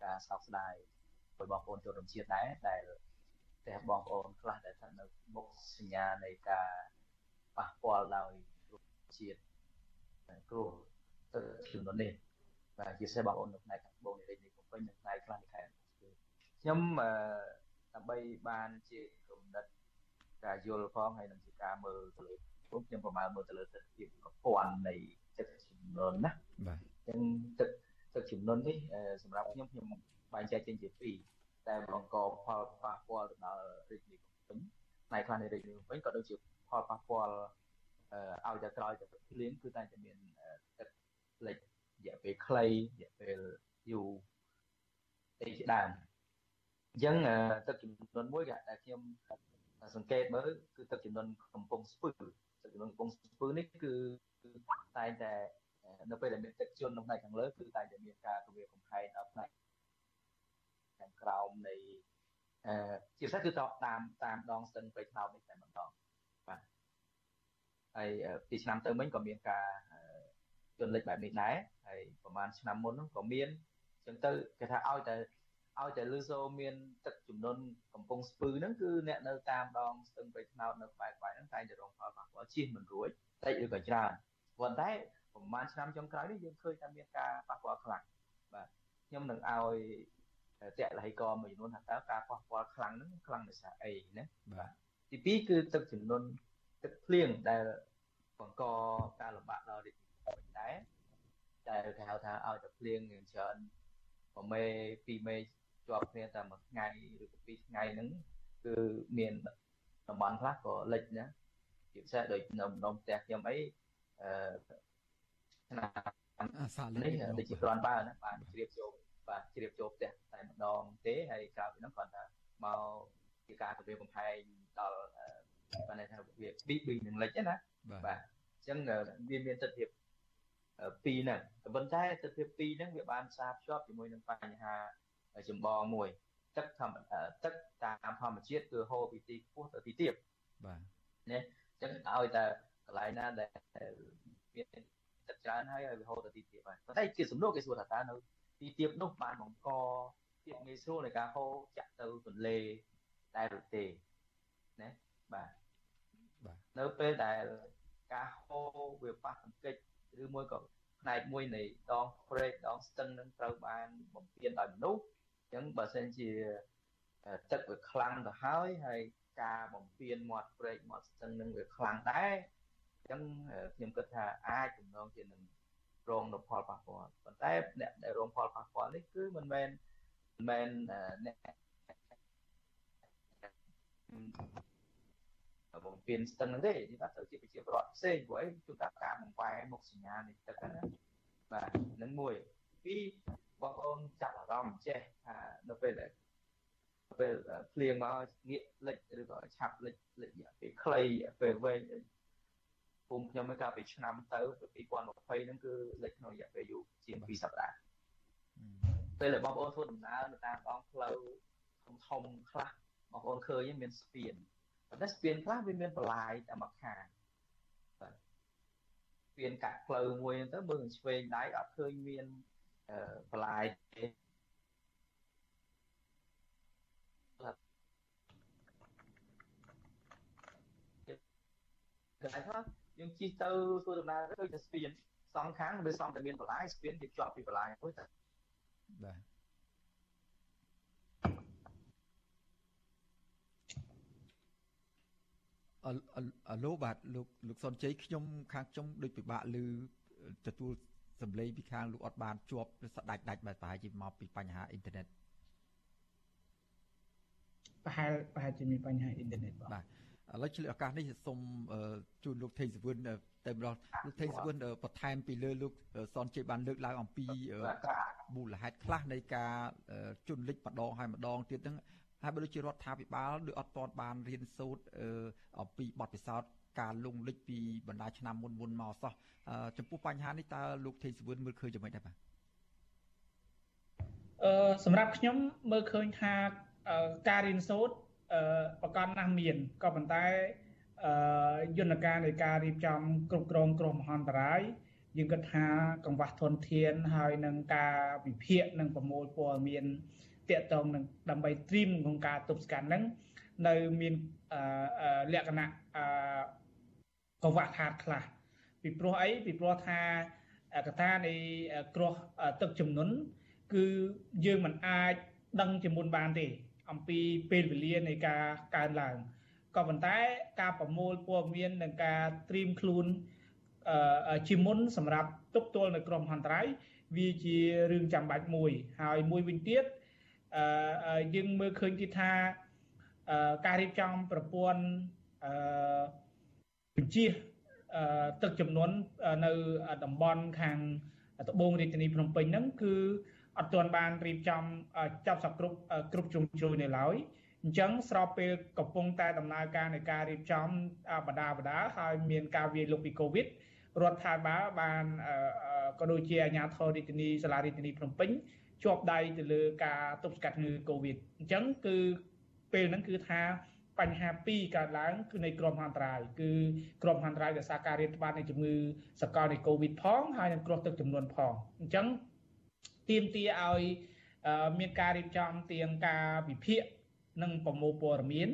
ការសោកស្ដាយរបស់បងប្អូនជនរួមជាតិដែរដែលតែបងប្អូនខ្លះដែលថានៅមុខសញ្ញានៃការប៉ះពាល់ដោយជាតិគ្រោះទៅចំនួននេះបាទជាពិសេសបងប្អូននៅផ្នែកខាងត្បូងនៃរាជធានីភ្នំពេញនិងផ្នែកខ្លះនៃខេត្តខ្ញុំដើម្បីបានជាគំនិត ការយល់ផងហើយនឹងជាការមើលទៅលើខ្ញុំខ្ញុំប្រមាណមើលទៅលើទិដ្ឋភាពប្រព័ន្ធនៃទឹកចំនួនណាបាទអញ្ចឹងទឹកទឹកចំនួននេះសម្រាប់ខ្ញុំខ្ញុំបែងចែកចេញជាពីរតែបង្កផលប៉ះពាល់ទៅដល់រាជធានីភ្នំពេញផ្នែកខ្លះនៃរាជធានីភ្នំពេញក៏ដូចជាផលប៉ះពាល់ឲ្យតែក្រោយទៅភ្លៀងគឺតែតែមានទឹកលិចរយៈពេលខ្លីរយៈពេលយូរអីជាដើមអញ្ចឹងទឹកចំនួនមួយដែលខ្ញុំ សង្កេតមើលគឺទឹកចំនួនកំពង់ស្ពឺទឹកចំនួនកំពង់ស្ពឺនេះគឺតែងតែនៅពេលដែលមានទឹកជន់នៅផ្នែកខាងលើគឺតែងតែមានការគម្រាមកំហែងដល់ផ្នែកខាងក្រោមនៃអឺជាពិសេសគឺតាមតាមដងស្ទឹងព្រៃថ្នោតនេះតែម្ដងបាទហើយពីឆ្នាំទៅមិញក៏មានការជន់លិចបែបនេះដែរហើយប្រហែលឆ្នាំមុនហ្នឹងក៏មានអញ្ចឹងទៅគេថាឲ្យតែ ឲ្យតែលឺសូមានទឹកចំនួនកំពង់ស្ពឺហ្នឹងគឺអ្នកនៅតាមដងស្ទឹងព្រៃថ្នោតនៅក្បែរក្បែរហ្នឹងតែងតែរងផលប៉ះពាល់ជិះមិនរួចតិចឬក៏ច្រើនប៉ុន្តែប្រហែលឆ្នាំចុងក្រោយនេះយើងឃើញថាមានការប៉ះពាល់ខ្លាំងបាទខ្ញុំនឹងឲ្យតេលហិកមួយចំនួនថាតើការប៉ះពាល់ខ្លាំងហ្នឹងខ្លាំងដោយសារអីណាបាទទី2គឺទឹកចំនួនទឹកភ្លៀងដែលបង្កការលំបាកដល់រាជធានីដែរដែលគេហៅថាឲ្យតែភ្លៀងច្រើន1មេ2មេ ជាប់គ្នាតែមួយថ្ងៃឬក៏ពីរថ្ងៃហ្នឹងគឺមានតំបន់ខ្លះក៏លិចណាជាពិសេសដូចនៅម្ដុំផ្ទះខ្ញុំអីអឺឆ្នាំអាសានេះដូចជាគ្រាន់បើណាបានជ្រាបចូលបាទជ្រាបចូលផ្ទះតែម្ដងទេហើយក្រៅពីនោះគាត់ថាមកជាការគម្រាមកំហែងដល់បានថាវាប៊ីប៊ីនឹងលិចណាបាទអញ្ចឹងវាមានទស្សនវិជ្ជាពីរហ្នឹងប៉ុន្តែទស្សនវិជ្ជាពីរហ្នឹងវាបានផ្សារភ្ជាប់ជាមួយនឹងបញ្ហា ចម្បងមួយទឹកធម្មទឹកតាមធម្មជាតិគឺហូរពីទីខ្ពស់ទៅទីទាបបាទណាអញ្ចឹងឲ្យតែកន្លែងណាដែលមានទឹកច្រើនហើយឲ្យវាហូរទៅទីទាបហើយប៉ុន្តែជាសំណួរគេសួរថាតើនៅទីទាបនោះបានបង្កភាពងាយស្រួលនៃការហូរចាក់ទៅទន្លេដែរឬទេណាបាទបាទនៅពេលដែលការហូរវាប៉ះទង្គិចឬមួយក៏ផ្នែកមួយនៃដងព្រែកដងស្ទឹងនឹងត្រូវបានបំពេញដោយមនុស្សអញ្ចឹងបើសិនជាទឹកវាខ្លាំងទៅហើយហើយការបំពេញមាត់ព្រែកមាត់ស្ទឹងនឹងវាខ្លាំងដែរអញ្ចឹងខ្ញុំគិតថាអាចទំនងជានឹងរងនូវផលប៉ះពាល់ប៉ុន្តែអ្នកដែលរងផលប៉ះពាល់នេះគឺមិនមែនមិនមែនអ្នកបំពេញស្ទឹងហ្នឹងទេនិយាយថាទៅជាប្រជាពលរដ្ឋផ្សេងព្រោះអីជួនកាលការបំបែមុខសញ្ញានៃទឹកហ្នឹងបាទនឹងមួយពីរ បងប្អូនចាប់អារម្មណ៍ចេះថានៅពេលដែលពេលភ្លៀងមកងាកលិចឬក៏ឆាប់លិចលិចរយៈពេលខ្លីរយៈពេលវែងភូមិខ្ញុំឯកាលពីឆ្នាំទៅ2020ហ្នឹងគឺលិចក្នុងរយៈពេលយូរជាង2សប្តាហ៍ពេលដែលបងប្អូនធ្វើដំណើរនៅតាមដងផ្លូវធំធំខ្លះបងប្អូនឃើញមានស្ពានប៉ុន្តែស្ពានខ្លះវាមានបន្លាយតែមួយខាងបាទស្ពានកាត់ផ្លូវមួយទៅមើលឆ្វេងដៃអត់ឃើញមាន បន្លាយទេកន្លែងខ្លះយើងជិះទៅធ្វើដំណើរទៅទៅស្ពានសងខាងវាសងតែមានបន្លាយស្ពានវាជាប់ពីបន្លាយមួយតែបាទអអឡូបាទលោកលោកសុនជ័យខ្ញុំខាងខ្ញុំដូចពិបាកឮទទួល សម្លេងពីខាងលោកអត់បានជាប់ស្ដាច់ដាច់បាទប្រហែលជាមកពីបញ្ហាអ៊ីនធឺណិតប្រហែលប្រហែលជាមានបញ្ហាអ៊ីនធឺណិតបាទឥឡូវឆ្លៀតឱកាសនេះសូមជូនលោកថេងសវឿនតែម្ដងលោកថេងសវឿនបន្ថែមពីលើលោកសនជ័យបានលើកឡើងអំពីមូលហេតុខ្លះនៃការជន់លិចម្ដងហើយម្ដងទៀតហ្នឹងហើយបើដូចជារដ្ឋាភិបាលដូចអត់ទាន់បានរៀនសូត្រអំពីបទពិសោធន៍ ការលងលិចពីបណ្ដាឆ្នាំមុនមុនមកសោះចំពោះបញ្ហានេះតើលោកថេងសវឿនមើលឃើញយ៉ាងម៉េចដែរបាទអឺសម្រាប់ខ្ញុំមើលឃើញថាការរៀនសូត្រអឺប្រកាន់ណាស់មានក៏ប៉ុន្តែអយន្តការនៃការរៀបចំគ្រប់គ្រងគ្រោះមហន្តរាយយើងគិតថាកង្វះធនធានហើយនឹងការវិភាគនិងប្រមូលព័ត៌មានតាក់ទងនឹងដើម្បីត្រៀមក្នុងការទប់ស្កាត់ហ្នឹងនៅមានលក្ខណៈ កង្វះខាតខ្លះពីព្រោះអីពីព្រោះថាកត្តានៃគ្រោះទឹកជំនន់គឺយើងមិនអាចដឹងជាមុនបានទេ អំពីពេលវេលានៃការកើនឡើងក៏ប៉ុន្តែការប្រមូលព័ត៌មាននិងការត្រៀមខ្លួនជាមុនសម្រាប់ទប់ទល់នៅក្រុមហន្តរាយវាជារឿងចាំបាច់មួយ ហើយមួយវិញទៀតយើងមើលឃើញទៀតថាការរៀបចំប្រព័ន្ធ បញ្ជាទឹកចំនួននៅតំបន់ខាងត្បូងរាជធានីភ្នំពេញហ្នឹងគឺអត់ទាន់បានរៀបចំចាប់សពគ្រប់គ្រប់ជ្រុងជ្រោយនៅឡើយអញ្ចឹងស្របពេលកំពុងតែដំណើរការនៃការរៀបចំបដាបដាហើយមានការវាយលុកពីកូវីដរដ្ឋាភិបាលបានក៏ដូចជាអាជ្ញាធររាជធានីសាលារាជធានីភ្នំពេញជាប់ដៃទៅលើការទប់ស្កាត់ជំងឺកូវីដអញ្ចឹងគឺពេលហ្នឹងគឺថា បញ្ហាពីរកើតឡើងគឺនៃក្រុមហន្តរាយគឺក្រុមហន្តរាយដោយសារការរាតត្បាតនៃជំងឺសកលនៃកូវីដផងហើយនឹងគ្រោះទឹកចំនួនផងអញ្ចឹងទាមទារឲ្យមានការរៀបចំទៀងការវិភាគនិងប្រមូលព័ត៌មាន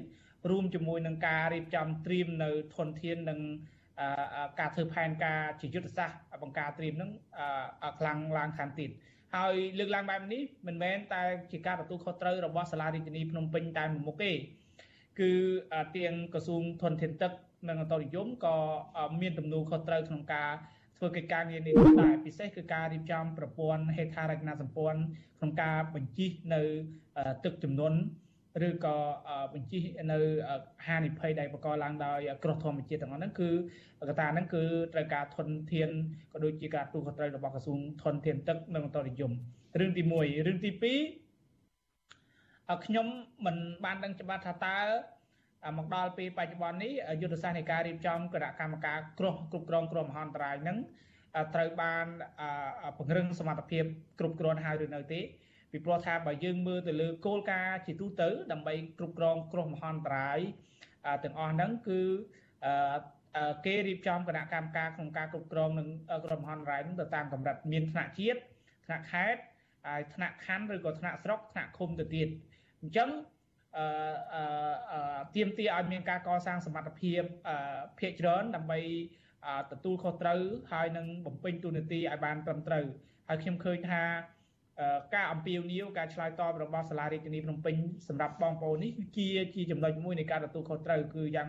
រួមជាមួយនឹងការរៀបចំត្រៀមនៅធនធាននិងការធ្វើផែនការជាយុទ្ធសាស្ត្របង្ការត្រៀមនឹងខ្លាំងឡើងខាងទៀតហើយលើកឡើងបែបនេះមិនមែនតែជាការទទួលខុសត្រូវរបស់សាលារាជធានីភ្នំពេញតែមួយមុខទេ គឺទាំងក្រសួងធនធានទឹកនិងអន្តរនិយមក៏មានទំនួលខុសត្រូវក្នុងការធ្វើកិច្ចការងារនេះដែរពិសេសគឺការរៀបចំប្រព័ន្ធហេដ្ឋារចនាសម្ព័ន្ធក្នុងការបញ្ជិះនៅទឹកចំនួនឬក៏បញ្ជិះនៅហានិភ័យដែលបង្កឡើងដោយគ្រោះធម្មជាតិទាំងអស់ហ្នឹងគឺកត្តាហ្នឹងគឺត្រូវការធនធានក៏ដូចជាការទូខុសត្រូវរបស់ក្រសួងធនធានទឹកនិងអន្តរនិយមរឿងទី1រឿងទី2 ខ្ញុំមិនបានដឹងច្បាស់ថាតើមកដល់ពេលបច្ចុប្បន្ននេះយុទ្ធសាស្ត្រនៃការរៀបចំគណៈកម្មការគ្រោះគ្រប់គ្រងគ្រោះមហន្តរាយហ្នឹងត្រូវបានពង្រឹងសមត្ថភាពគ្រប់គ្រាន់ហើយឬនៅទេពីព្រោះថាបើយើងមើលទៅលើគោលការណ៍ជាទូទៅ ដើម្បីគ្រប់គ្រងគ្រោះមហន្តរាយទាំងអស់ហ្នឹងគឺគេរៀបចំគណៈកម្មការក្នុងការគ្រប់គ្រងនឹងគ្រោះមហន្តរាយហ្នឹងទៅតាមកម្រិតមានថ្នាក់ជាតិថ្នាក់ខេត្តហើយថ្នាក់ខណ្ឌឬក៏ថ្នាក់ស្រុកថ្នាក់ឃុំទៅទៀត អញ្ចឹងអឺអឺទៀមទាឲ្យមានការកសាងសមត្ថភាពភាគច្រើនដើម្បីទទួលខុសត្រូវហើយនឹងបំពេញទូនាទីឲ្យបានត្រឹមត្រូវហើយខ្ញុំឃើញថាការអំពាវនាវការឆ្លើយតបរបស់សាលារាជធានីភ្នំពេញសម្រាប់បងប្អូននេះគឺជាជាចំណុចមួយនៃការទទួលខុសត្រូវគឺយ៉ាង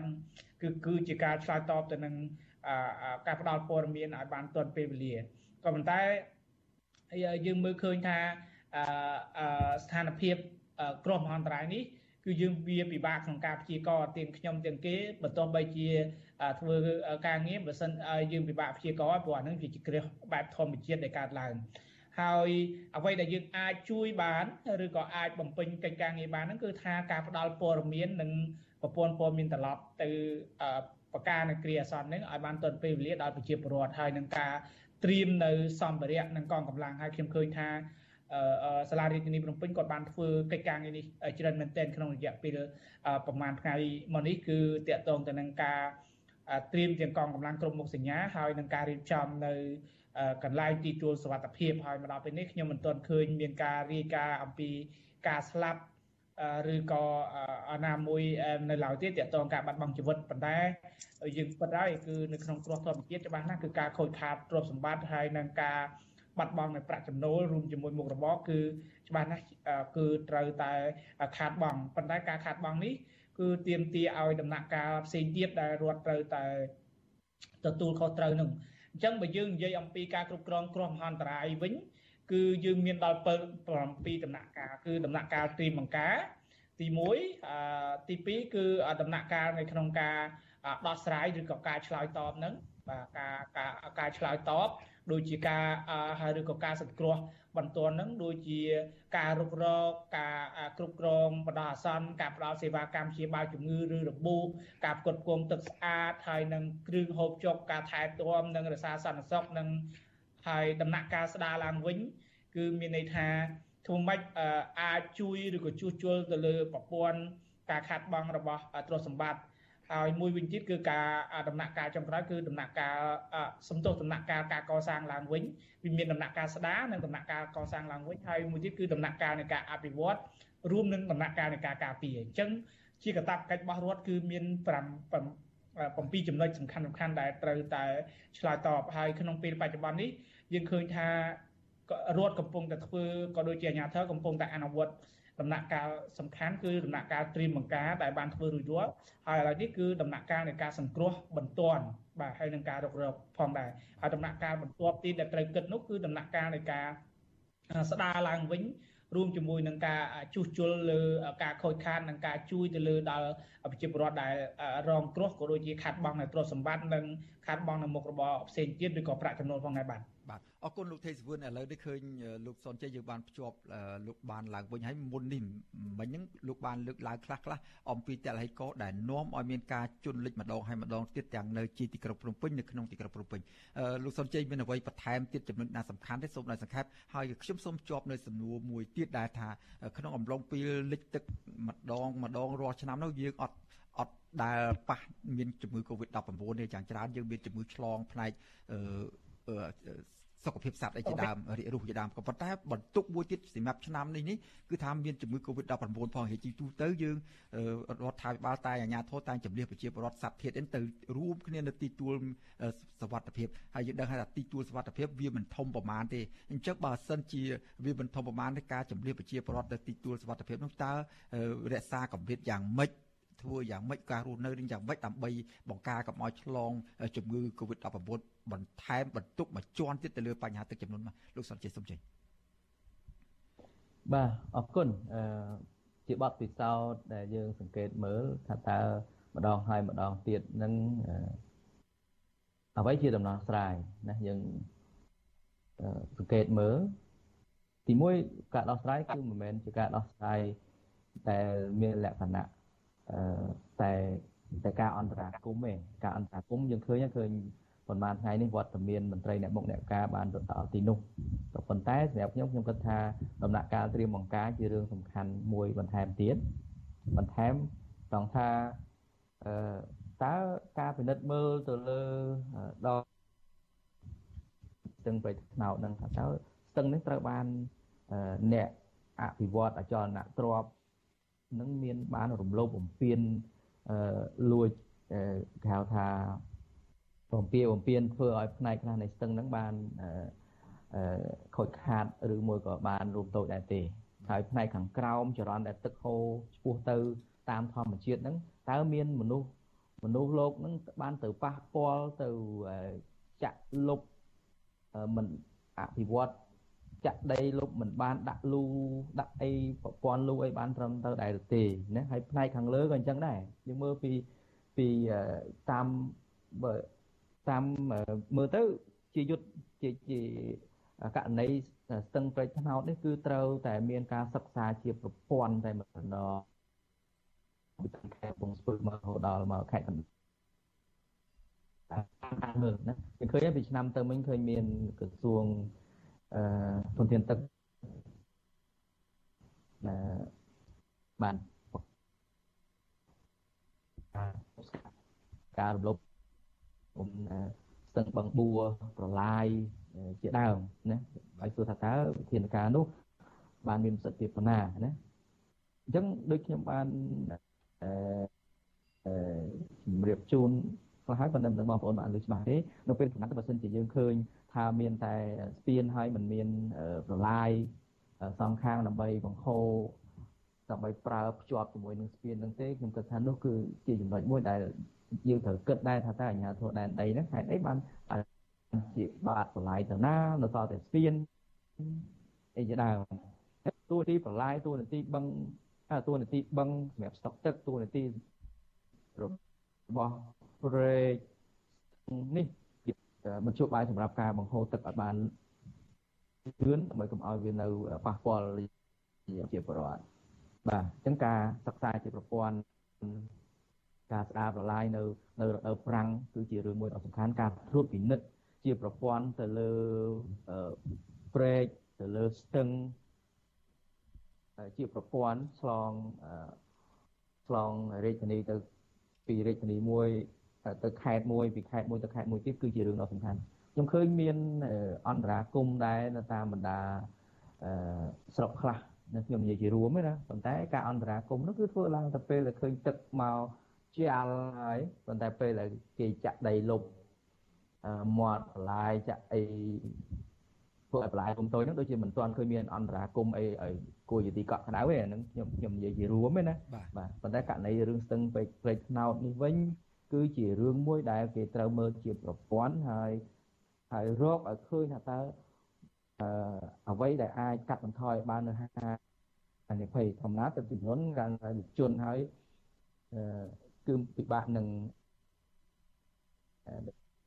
គឺគឺជាការឆ្លើយតបទៅនឹងការផ្ដល់ព័ត៌មានឲ្យបានទាន់ពេលវេលាក៏ប៉ុន្តែយើងមើលឃើញថាស្ថានភាព គ្រោះមហន្តរាយនេះគឺយើងវាពិបាកក្នុងការព្យាករទាំងខ្ញុំទាំងគេបន្ទាប់បីជាធ្វើការងារបើសិនយើងពិបាកព្យាករព្រោះអានឹងវាជាគ្រោះបែបធម្មជាតិដែលកើតឡើងហើយអ្វីដែលយើងអាចជួយបានឬក៏អាចបំពេញកិច្ចការងារបានហ្នឹងគឺថាការផ្ដល់ព័ត៌មាននិងប្រព័ន្ធព័ត៌មានត្រឡប់ទៅបកការនៃគ្រាអាសន្នហ្នឹងឲ្យបានទាន់ពេលវេលាដល់ប្រជាពលរដ្ឋហើយនឹងការត្រៀមនៅសម្ភារៈនិងកងកម្លាំងហើយខ្ញុំឃើញថា សាលារាជធានីភ្នំពេញគាត់បានធ្វើកិច្ចការងារនេះច្រើនមែនទែនក្នុងរយៈពេលប្រហែលថ្ងៃមកនេះគឺតកតងទៅនឹងការត្រៀមទាំងកងកម្លាំងគ្រប់មុខសញ្ញាហើយនឹងការរៀបចំនៅកន្លែងទីទួលសុវត្ថិភាពហើយមកដល់ពេលនេះខ្ញុំមិនទាន់ឃើញមានការរាយការណ៍អំពីការស្លាប់ឬក៏អាណាមួយនៅឡើយទេតកតងការបាត់បង់ជីវិតប៉ុន្តែយើងពិតហើយគឺនៅក្នុងគ្រោះធម្មជាតិច្បាស់ណាស់គឺការខូចខាតទ្រព្យសម្បត្តិហើយនឹងការ បាត់បង់នៅប្រាក់ចំណូលរួមជាមួយមុខរបរគឺច្បាស់ណាស់គឺត្រូវតែខាតបង់ប៉ុន្តែការខាតបង់នេះគឺទាមទារឲ្យដំណាក់កាលផ្សេងទៀតដែលរដ្ឋត្រូវតែទទួលខុសត្រូវនឹងអញ្ចឹងបើយើងនិយាយអំពីការគ្រប់គ្រងគ្រោះមហន្តរាយវិញគឺយើងមានដល់7ដំណាក់កាលគឺដំណាក់កាលត្រៀមបង្ការទី1ទី2គឺដំណាក់កាលនៅក្នុងការដោះស្រាយឬក៏ការឆ្លើយតបនឹងបាទការការការឆ្លើយតប ដូចជាការហើយឬក៏ការសង្គ្រោះបន្ទាន់ហ្នឹងដូចជាការរុករកការគ្រប់គ្រងបណ្ដោះអាសន្នការផ្ដល់សេវាកម្មព្យាបាលជំងឺឬរបួសការផ្គត់ផ្គង់ទឹកស្អាតហើយនឹងគ្រឿងហូបចុកការថែទាំនិងរក្សាសន្តិសុខនិងហើយដំណាក់កាលស្ដារឡើងវិញ គឺមានន័យថាធ្វើម៉េចអាចជួយឬក៏ជួសជុលទៅលើប្រព័ន្ធការខាត់បងរបស់ទ្រព្យសម្បត្តិ ហហើយមួយវិញទៀតគឺការដំណាក់កាលចុងក្រោយគឺដំណាក់កាលសំទោសដំណាក់កាលការកសាងឡើងវិញវាមានដំណាក់កាលស្ដារនិងដំណាក់កាលកសាងឡើងវិញហើយមួយទៀតគឺដំណាក់កាលនៃការអភិវឌ្ឍរួមនឹងដំណាក់កាលនៃការការពារអញ្ចឹងជាកាតព្វកិច្ចរបស់រដ្ឋគឺមាន5 7ចំណុចសំខាន់សំខាន់ដែលត្រូវតែឆ្លើយតបហើយក្នុងពេលបច្ចុប្បន្ននេះយើងឃើញថារដ្ឋកំពុងតែធ្វើក៏ដូចជាអាជ្ញាធរកំពុងតែអនុវត្ត ដំណាក់កាលសំខាន់គឺដំណាក់កាលត្រៀមបង្ការដែលបានធ្វើរួចរាល់ហើយឥឡូវនេះគឺដំណាក់កាលនៃការសង្គ្រោះបន្ទាន់បាទហើយនឹងការរុករកផងដែរហើយដំណាក់កាលបន្ទាប់ទៀតដែលត្រូវគិតនោះគឺដំណាក់កាលនៃការស្ដារឡើងវិញរួមជាមួយនឹងការជួសជុលលើការខូចខាតនិងការជួយទៅលើដល់ប្រជាពលរដ្ឋដែលរងគ្រោះក៏ដូចជាខាត់បងនៅទ្រព្យសម្បត្តិនិងខាត់បងនៅមុខរបរផ្សេងទៀតឬក៏ប្រាក់ចំណូលផងដែរបាទ បាទអរគុណលោកទេសវឿនឥឡូវនេះឃើញលោកសនជ័យយើងបានភ្ជាប់លោកបានឡើងវិញហើយមុននេះមិញហ្នឹងលោកបានលើកឡើងខ្លះខ្លះអំពីតលហិកដែលនាំឲ្យមានការជន់លិចម្ដងហើយម្ដងទៀតទាំងនៅជាទីក្រុងភ្នំពេញនៅក្នុងទីក្រុងភ្នំពេញលោកសនជ័យមានអ្វីបន្ថែមទៀតចំណុចណាសំខាន់ទេសូមឲ្យសង្ខេបហើយខ្ញុំសូមជាប់នៅសំណួរមួយទៀតដែលថាក្នុងអំឡុងពេលលិចទឹកម្ដងម្ដងរាល់ឆ្នាំនោះយើងអត់អត់ដែលប៉ះមានជំងឺ Covid-19 ទេយ៉ាងច្រើនយើងមានជំងឺឆ្លងផ្នែកអឺ សុខភាពសត្វអីជាដើមរាករូសជាដើមក៏ប៉ុន្តែបន្ទុកមួយទៀតសម្រាប់ឆ្នាំនេះនេះគឺថាមានជំងឺ Covid-19 ផងហើយជាទូទៅយើងរដ្ឋាភិបាលតែអាជ្ញាធរតែជំនះប្រជាពលរដ្ឋសត្វធាតទៅរួមគ្នានៅទីទួលសวัสดิភាពហើយយើងដឹងថាទីទួលសวัสดิភាពវាមិនធំប្រមាណទេអញ្ចឹងបើសិនជាវាមិនធំប្រមាណទេការជំនះប្រជាពលរដ្ឋទៅទីទួលសวัสดิភាពនោះតើរក្សាកម្រិតយ៉ាងម៉េច ធ្វើយ៉ាងម៉េចការរស់នៅនឹងយ៉ាងម៉េចដើម្បីបង្ការកុំឲ្យឆ្លងជំងឺ Covid-19 បន្ថែមបន្ទុកមួយជាន់ទៀតទៅលើបញ្ហាទឹកចំនួនមកលោកសុនជ័យសុំចេញបាទអរគុណអឺជាបទពិសោធន៍ដែលយើងសង្កេតមើលថាតើម្ដងហើយម្ដងទៀតនឹងអ្វីជាដំណោះស្រាយណាយើងសង្កេតមើលទីមួយការដោះស្រាយគឺមិនមែនជាការដោះស្រាយដែលមានលក្ខណៈ តែតែការអន្តរាគមទេការអន្តរាគមយើងឃើញឃើញប៉ុន្មានថ្ងៃនេះវត្តមានមន្ត្រីអ្នកមុខអ្នកការបានទៅដល់ទីនោះក៏ប៉ុន្តែសម្រាប់ខ្ញុំខ្ញុំគិតថាដំណាក់កាលត្រៀមបង្ការជារឿងសំខាន់មួយបន្ថែមទៀតបន្ថែមត្រង់ថាអឺតើការពិនិត្យមើលទៅលើដល់ស្ទឹងប្រៃថ្នោតនឹងថាតើស្ទឹងនេះត្រូវបានអ្នកអភិវឌ្ឍអចលនទ្រព្យ នឹងមានបានរំលោភបំពានអឺលួចគេហៅថាបំពាបំពានធ្វើឲ្យផ្នែកខ្លះនៃស្ទឹងហ្នឹងបានអឺខូចខាតឬមួយក៏បានរួមតូចដែរទេហើយផ្នែកខាងក្រោមចរន្តដែលទឹកហូរឆ្ពោះទៅតាមធម្មជាតិហ្នឹងតើមានមនុស្សមនុស្សលោកហ្នឹងបានទៅប៉ះពាល់ទៅចាក់លុបមិនអភិវឌ្ឍ ចាក់ដីលុបមិនបានដាក់លូដាក់អីប្រព័ន្ធលូអីបានត្រឹមត្រូវដែរទេណាហើយផ្នែកខាងលើក៏អញ្ចឹងដែរយើងមើលពីពីតាមបើតាមមើលទៅជាយុទ្ធជាជាករណីស្ទឹងព្រែកថ្នោតនេះគឺត្រូវតែមានការសិក្សាជាប្រព័ន្ធតែម្ដងពីខេត្តពងស្ពឺមករហូតដល់មកខេត្តកណ្ដាលតាមមើលណាយើងឃើញពីឆ្នាំទៅមិញឃើញមានក្រសួង អឺធនធានទឹកអឺបានការរំលោភผมស្ទឹងបឹងបួរប្រឡាយជាដើមណាហើយសួរថាតើវិធានការនោះ បានមានប្រសិទ្ធភាពប៉ុណ្ណាណាអញ្ចឹងដូចខ្ញុំបានអឺជំរាបជូនខ្លះហើយប៉ុន្តែមិនដឹងបងប្អូនបានឮច្បាស់ទេនៅពេលកំណត់បើសិនជាយើងឃើញ ថាមានតែស្ពានហើយមិនមានប្រឡាយសងខាងដើម្បីបង្ហូរដើម្បីប្រើភ្ជាប់ជាមួយនឹងស្ពាននឹងទេខ្ញុំគិតថានោះគឺជាចំណុចមួយដែលយើងត្រូវគិតដែរថាតើអាជ្ញាធរដែនដីហ្នឹងហេតុអីបានជាបាតប្រឡាយទៅណានៅសល់តែស្ពានអីជាដើមតួនាទីប្រឡាយតួនាទីបឹងតួនាទីបឹងសម្រាប់ស្តុកទឹកតួនាទីរបស់ព្រែកនេះ មធ្យោបាយសម្រាប់ការបង្ហូរទឹកឲ្យបានលឿនដើម្បីកុំឲ្យវានៅប៉ះពាល់ជាប្រវត្តិបាទអញ្ចឹងការសិក្សាជាប្រព័ន្ធការស្ដារប្រឡាយនៅនៅរដូវប្រាំងគឺជារឿងមួយដ៏សំខាន់ការត្រួតពិនិត្យជាប្រព័ន្ធទៅលើព្រែកទៅលើស្ទឹងជាប្រព័ន្ធឆ្លងឆ្លងរាជធានីទៅពីរាជធានីមួយ ទៅខេត្តមួយពីខេត្តមួយទៅខេត្តមួយទៀតគឺជារឿងដ៏សំខាន់ខ្ញុំឃើញមានអន្តរាគមដែរនៅតាមបណ្ដាស្រុកខ្លះនៅខ្ញុំនិយាយជារួមណាប៉ុន្តែការអន្តរាគមនោះគឺធ្វើឡើងទៅពេលដែលឃើញទឹកមកជាលហើយប៉ុន្តែពេលដែលគេចាក់ដីលុបមាត់បន្លាយចាក់អីធ្វើឲ្យបន្លាយគុំតូចហ្នឹងដូចជាមិនទាន់ឃើញមានអន្តរាគមអីឲ្យគួរជាទីកក់ក្ដៅទេអាហ្នឹងខ្ញុំខ្ញុំនិយាយជារួមទេណាបាទប៉ុន្តែករណីរឿងស្ទឹងពេកព្រែកថ្នោតនេះវិញ គឺជារឿងមួយដែលគេត្រូវមើលជាប្រព័ន្ធហើយហើយរកឲ្យឃើញថាតើអឺអ្វីដែលអាចកាត់បន្ថយបាននៅហាអនិភ័យធម្មតាទៅចំនួនការជនហើយអឺគឺពិបាកនឹង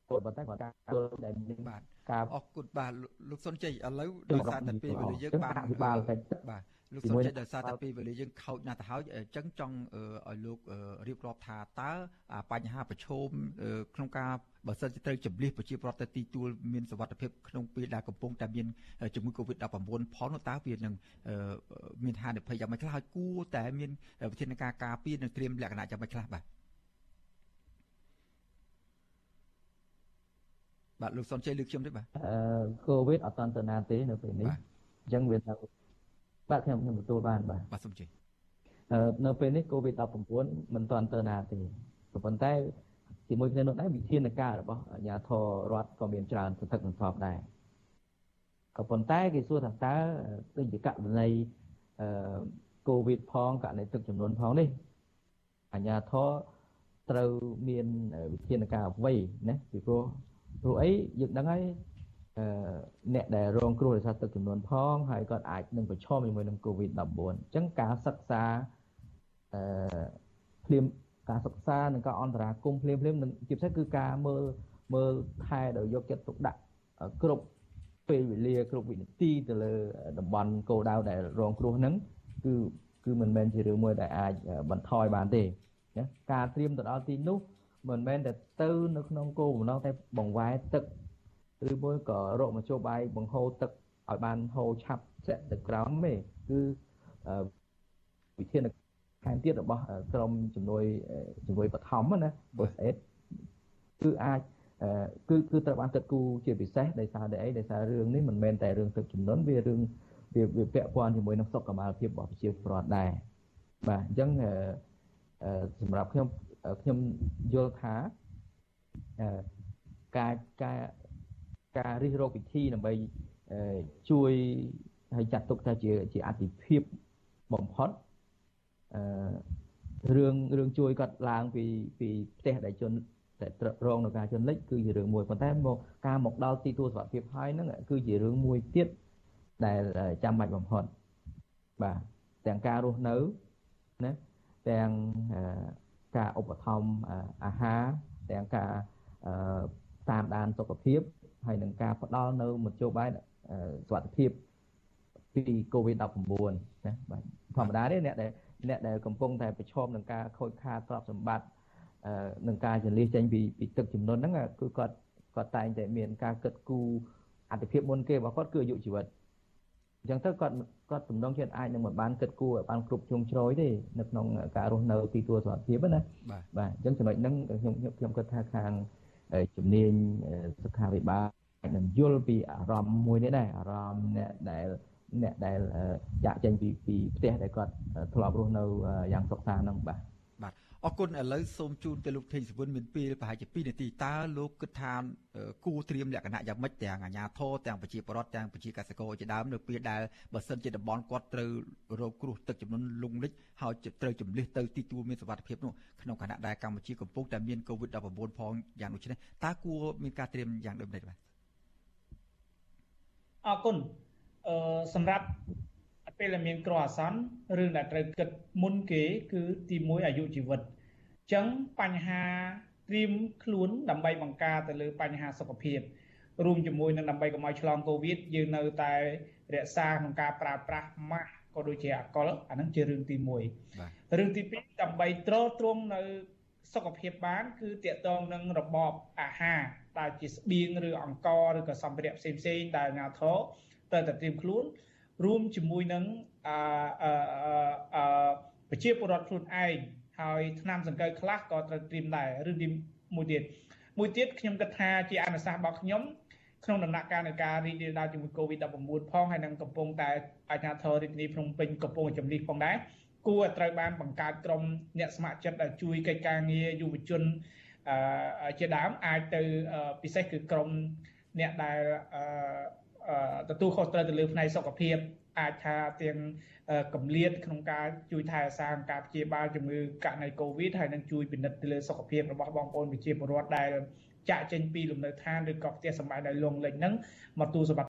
ពលប៉ុន្តែគាត់ការទល់ដែលមានបាទការអរគុណបាទលោកសុនជ័យឥឡូវដោយសារតែពេលវេលាយើងបានបាទ លោកសុនជ័យដោយសារតែពេលវេលាយើងខូចណាស់ទៅហើយអញ្ចឹងចង់ឲ្យលោករៀបរាប់ថាតើបញ្ហាប្រឈមក្នុងការបើសិនជាត្រូវចម្លៀសប្រជាពលរដ្ឋទៅទីទួលមានសវត្ថភាពក្នុងពេលដែលកំពុងតែមានជំងឺ Covid-19 ផងនោះតើវានឹងមានហានិភ័យយ៉ាងម៉េចខ្លះហើយគួរតែមានវិធានការការពារនិងត្រៀមលក្ខណៈយ៉ាងម៉េចខ្លះបាទបាទលោកសុនជ័យលើកខ្ញុំទេបាទអឺកូវីដអត់តាន់ទៅណាទេនៅពេលនេះអញ្ចឹងវាថា បាទខ្ញុំខ្ញុំទទួលបានបាទបាទសុំជ័យអឺនៅពេលនេះកូវីដ19 មិនតាន់ទៅណាទេប៉ុន្តែជាមួយគ្នានោះដែរវិធានការរបស់អាជ្ញាធររដ្ឋក៏មានច្រើនសន្ធឹកសន្ធាប់ដែរក៏ប៉ុន្តែគេសួរថាតើដូចជាករណីអឺកូវីដផងករណីទឹកចំនួនផងនេះអាជ្ញាធរត្រូវមានវិធានការអ្វីណាពីព្រោះព្រោះអីយើងដឹងហើយ អឺអ្នកដែលរងគ្រោះដោយសារទឹកចំនួនផងហើយគាត់អាចនឹងប្រឈមជាមួយនឹង COVID-19 អញ្ចឹងការសិក្សាអឺភ្លាមការសិក្សានិងការអន្តរាគមភ្លាមភ្លាមនឹងជាពិសេសគឺការមើលមើលថែដោយយកចិត្តទុកដាក់គ្រប់ពេលវេលាគ្រប់វិនាទីទៅលើតំបន់គោលដៅដែលរងគ្រោះហ្នឹងគឺគឺមិនមែនជារឿងមួយដែលអាចបន្ថយបានទេណាការត្រៀមទៅដល់ទីនោះមិនមែនតែទៅនៅក្នុងគោលបំណងតែបង្វែរទឹក ឬមួយក៏រកមធ្យោបាយបង្ហូរទឹកឲ្យបានហូរឆាប់ស្រាក់ទៅក្រោមទេគឺវិធានថែមទៀតរបស់ក្រមជំនួយជំនួយបឋមណា first aid គឺអាចគឺគឺត្រូវបានគិតគូរជាពិសេសដោយសារតែអីដោយសាររឿងនេះមិនមែនតែរឿងទឹកចំនួនវារឿងវាវាពាក់ព័ន្ធជាមួយនឹងសុខុមាលភាពរបស់ប្រជាពលរដ្ឋដែរបាទអញ្ចឹងសម្រាប់ខ្ញុំខ្ញុំយល់ថាការការ ការរិះរកវិធីដើម្បីជួយឲ្យចាត់ទុកថាជាជាអតិភិបបំផុតអឺរឿងរឿងជួយគាត់ឡើងពីពីផ្ទះដែលជនតែរងនៅការជនលិចគឺជារឿងមួយប៉ុន្តែមកការមកដល់ទីទួលសុខភាពហើយហ្នឹងគឺជារឿងមួយទៀតដែលចាំបាច់បំផុតបាទទាំងការរស់នៅណាទាំងការឧបត្ថម្ភអាហារទាំងការតាមដានសុខភាព ហើយនឹងការផ្ដល់នៅមធ្យោបាយសុខភាពពី COVID-19 ណាបាទធម្មតាទេអ្នកដែលអ្នកដែលកំពុងតែប្រឈមនឹងការខូចខាតទ្រព្យសម្បត្តិនឹងការចលៀសចេញពីពីទឹកចំនួនហ្នឹងគឺគាត់គាត់តែងតែមានការគិតគូរអតិភិបមុនគេរបស់គាត់គឺអាយុជីវិតអញ្ចឹងទៅគាត់គាត់ទំនងជាតិអាចនឹងមិនបានគិតគូរឲ្យបានគ្រប់ជ្រុងជ្រោយទេនៅក្នុងការរស់នៅទីទួលសុខភាពណាបាទអញ្ចឹងចំណុចហ្នឹងខ្ញុំខ្ញុំគិតថាខាង ជំនាញសុខាភិបាលនឹងយល់ពីអារម្មណ៍មួយនេះដែរអារម្មណ៍អ្នកដែលអ្នកដែលចាក់ចេញពីពីផ្ទះដែលគាត់ធ្លាប់រស់នៅយ៉ាងសុខសាន្តហ្នឹងបាទ អរគុណឥឡូវសូមជូនទៅលោកថេងសវុនមានពេលប្រហែលជា2នាទីតើលោកគិតថាគួរត្រៀមលក្ខណៈយ៉ាងម៉េចទាំងអាជ្ញាធរទាំងប្រជាពលរដ្ឋទាំងប្រជាកសិករជាដើមនៅពេលដែលបើសិនជាតំបន់គាត់ត្រូវរងគ្រោះទឹកចំនួនលំលិចហើយត្រូវជំលិះទៅទីទួលមានសុវត្ថិភាពនោះក្នុងខណៈដែលកម្ពុជាកំពុងតែមាន COVID-19 ផងយ៉ាងដូចនេះតើគួរមានការត្រៀមយ៉ាងដូចម្តេចបាទអរគុណអឺសម្រាប់ ពេលដែលមានគ្រោះអាសន្នរឿងដែលត្រូវគិតមុនគេគឺទី1អាយុជីវិតអញ្ចឹងបញ្ហាត្រៀមខ្លួនដើម្បីបង្ការទៅលើបញ្ហាសុខភាពរួមជាមួយនឹងដើម្បីកុំឲ្យឆ្លងកូវីដយើងនៅតែរក្សាក្នុងការប្រើប្រាស់ម៉ាស់ក៏ដូចជាអាកុលអានឹងជារឿងទី1រឿងទី2ដើម្បីទ្រទ្រង់នៅសុខភាពបាន គឺតកតងនឹងរបបអាហារដែលជាស្បៀងឬអង្ករឬក៏សម្ភារៈផ្សេងផ្សេងដែលអាញាធរត្រូវតែត្រៀមខ្លួន រួមជាមួយនឹងអឺអឺប្រជាពលរដ្ឋខ្លួនឯងហើយថ្នាំសង្កូវខ្លះក៏ត្រូវត្រៀមដែរឬទីមួយទៀតមួយទៀតខ្ញុំគិតថាជាអនុសាសន៍របស់ខ្ញុំក្នុងដំណាក់កាលនៃការរីករាលដាលជាមួយ COVID-19 ផងហើយនឹងកំពុងតែអាជ្ញាធររាជធានីភ្នំពេញកំពុងជំនិះផងដែរគួរត្រូវបានបង្កើតក្រុមអ្នកស្ម័គ្រចិត្តដែលជួយកិច្ចការងារយុវជនជាដើមអាចទៅពិសេសគឺក្រុមអ្នកដែល ទទួលខុសត្រូវទៅលើផ្នែកសុខភាពអាចថាទាំងកម្លៀតក្នុងការជួយថែរក្សាការព្យាបាលជំងឺករណីកូវីដហើយនឹងជួយពិនិត្យទៅលើសុខភាពរបស់បងប្អូនប្រជាពលរដ្ឋដែលចាក់ចេញពីលំនៅឋានឬក៏ផ្ទះសម្បែងដែលលងលិចហ្នឹងមកទូសម្បត្តិ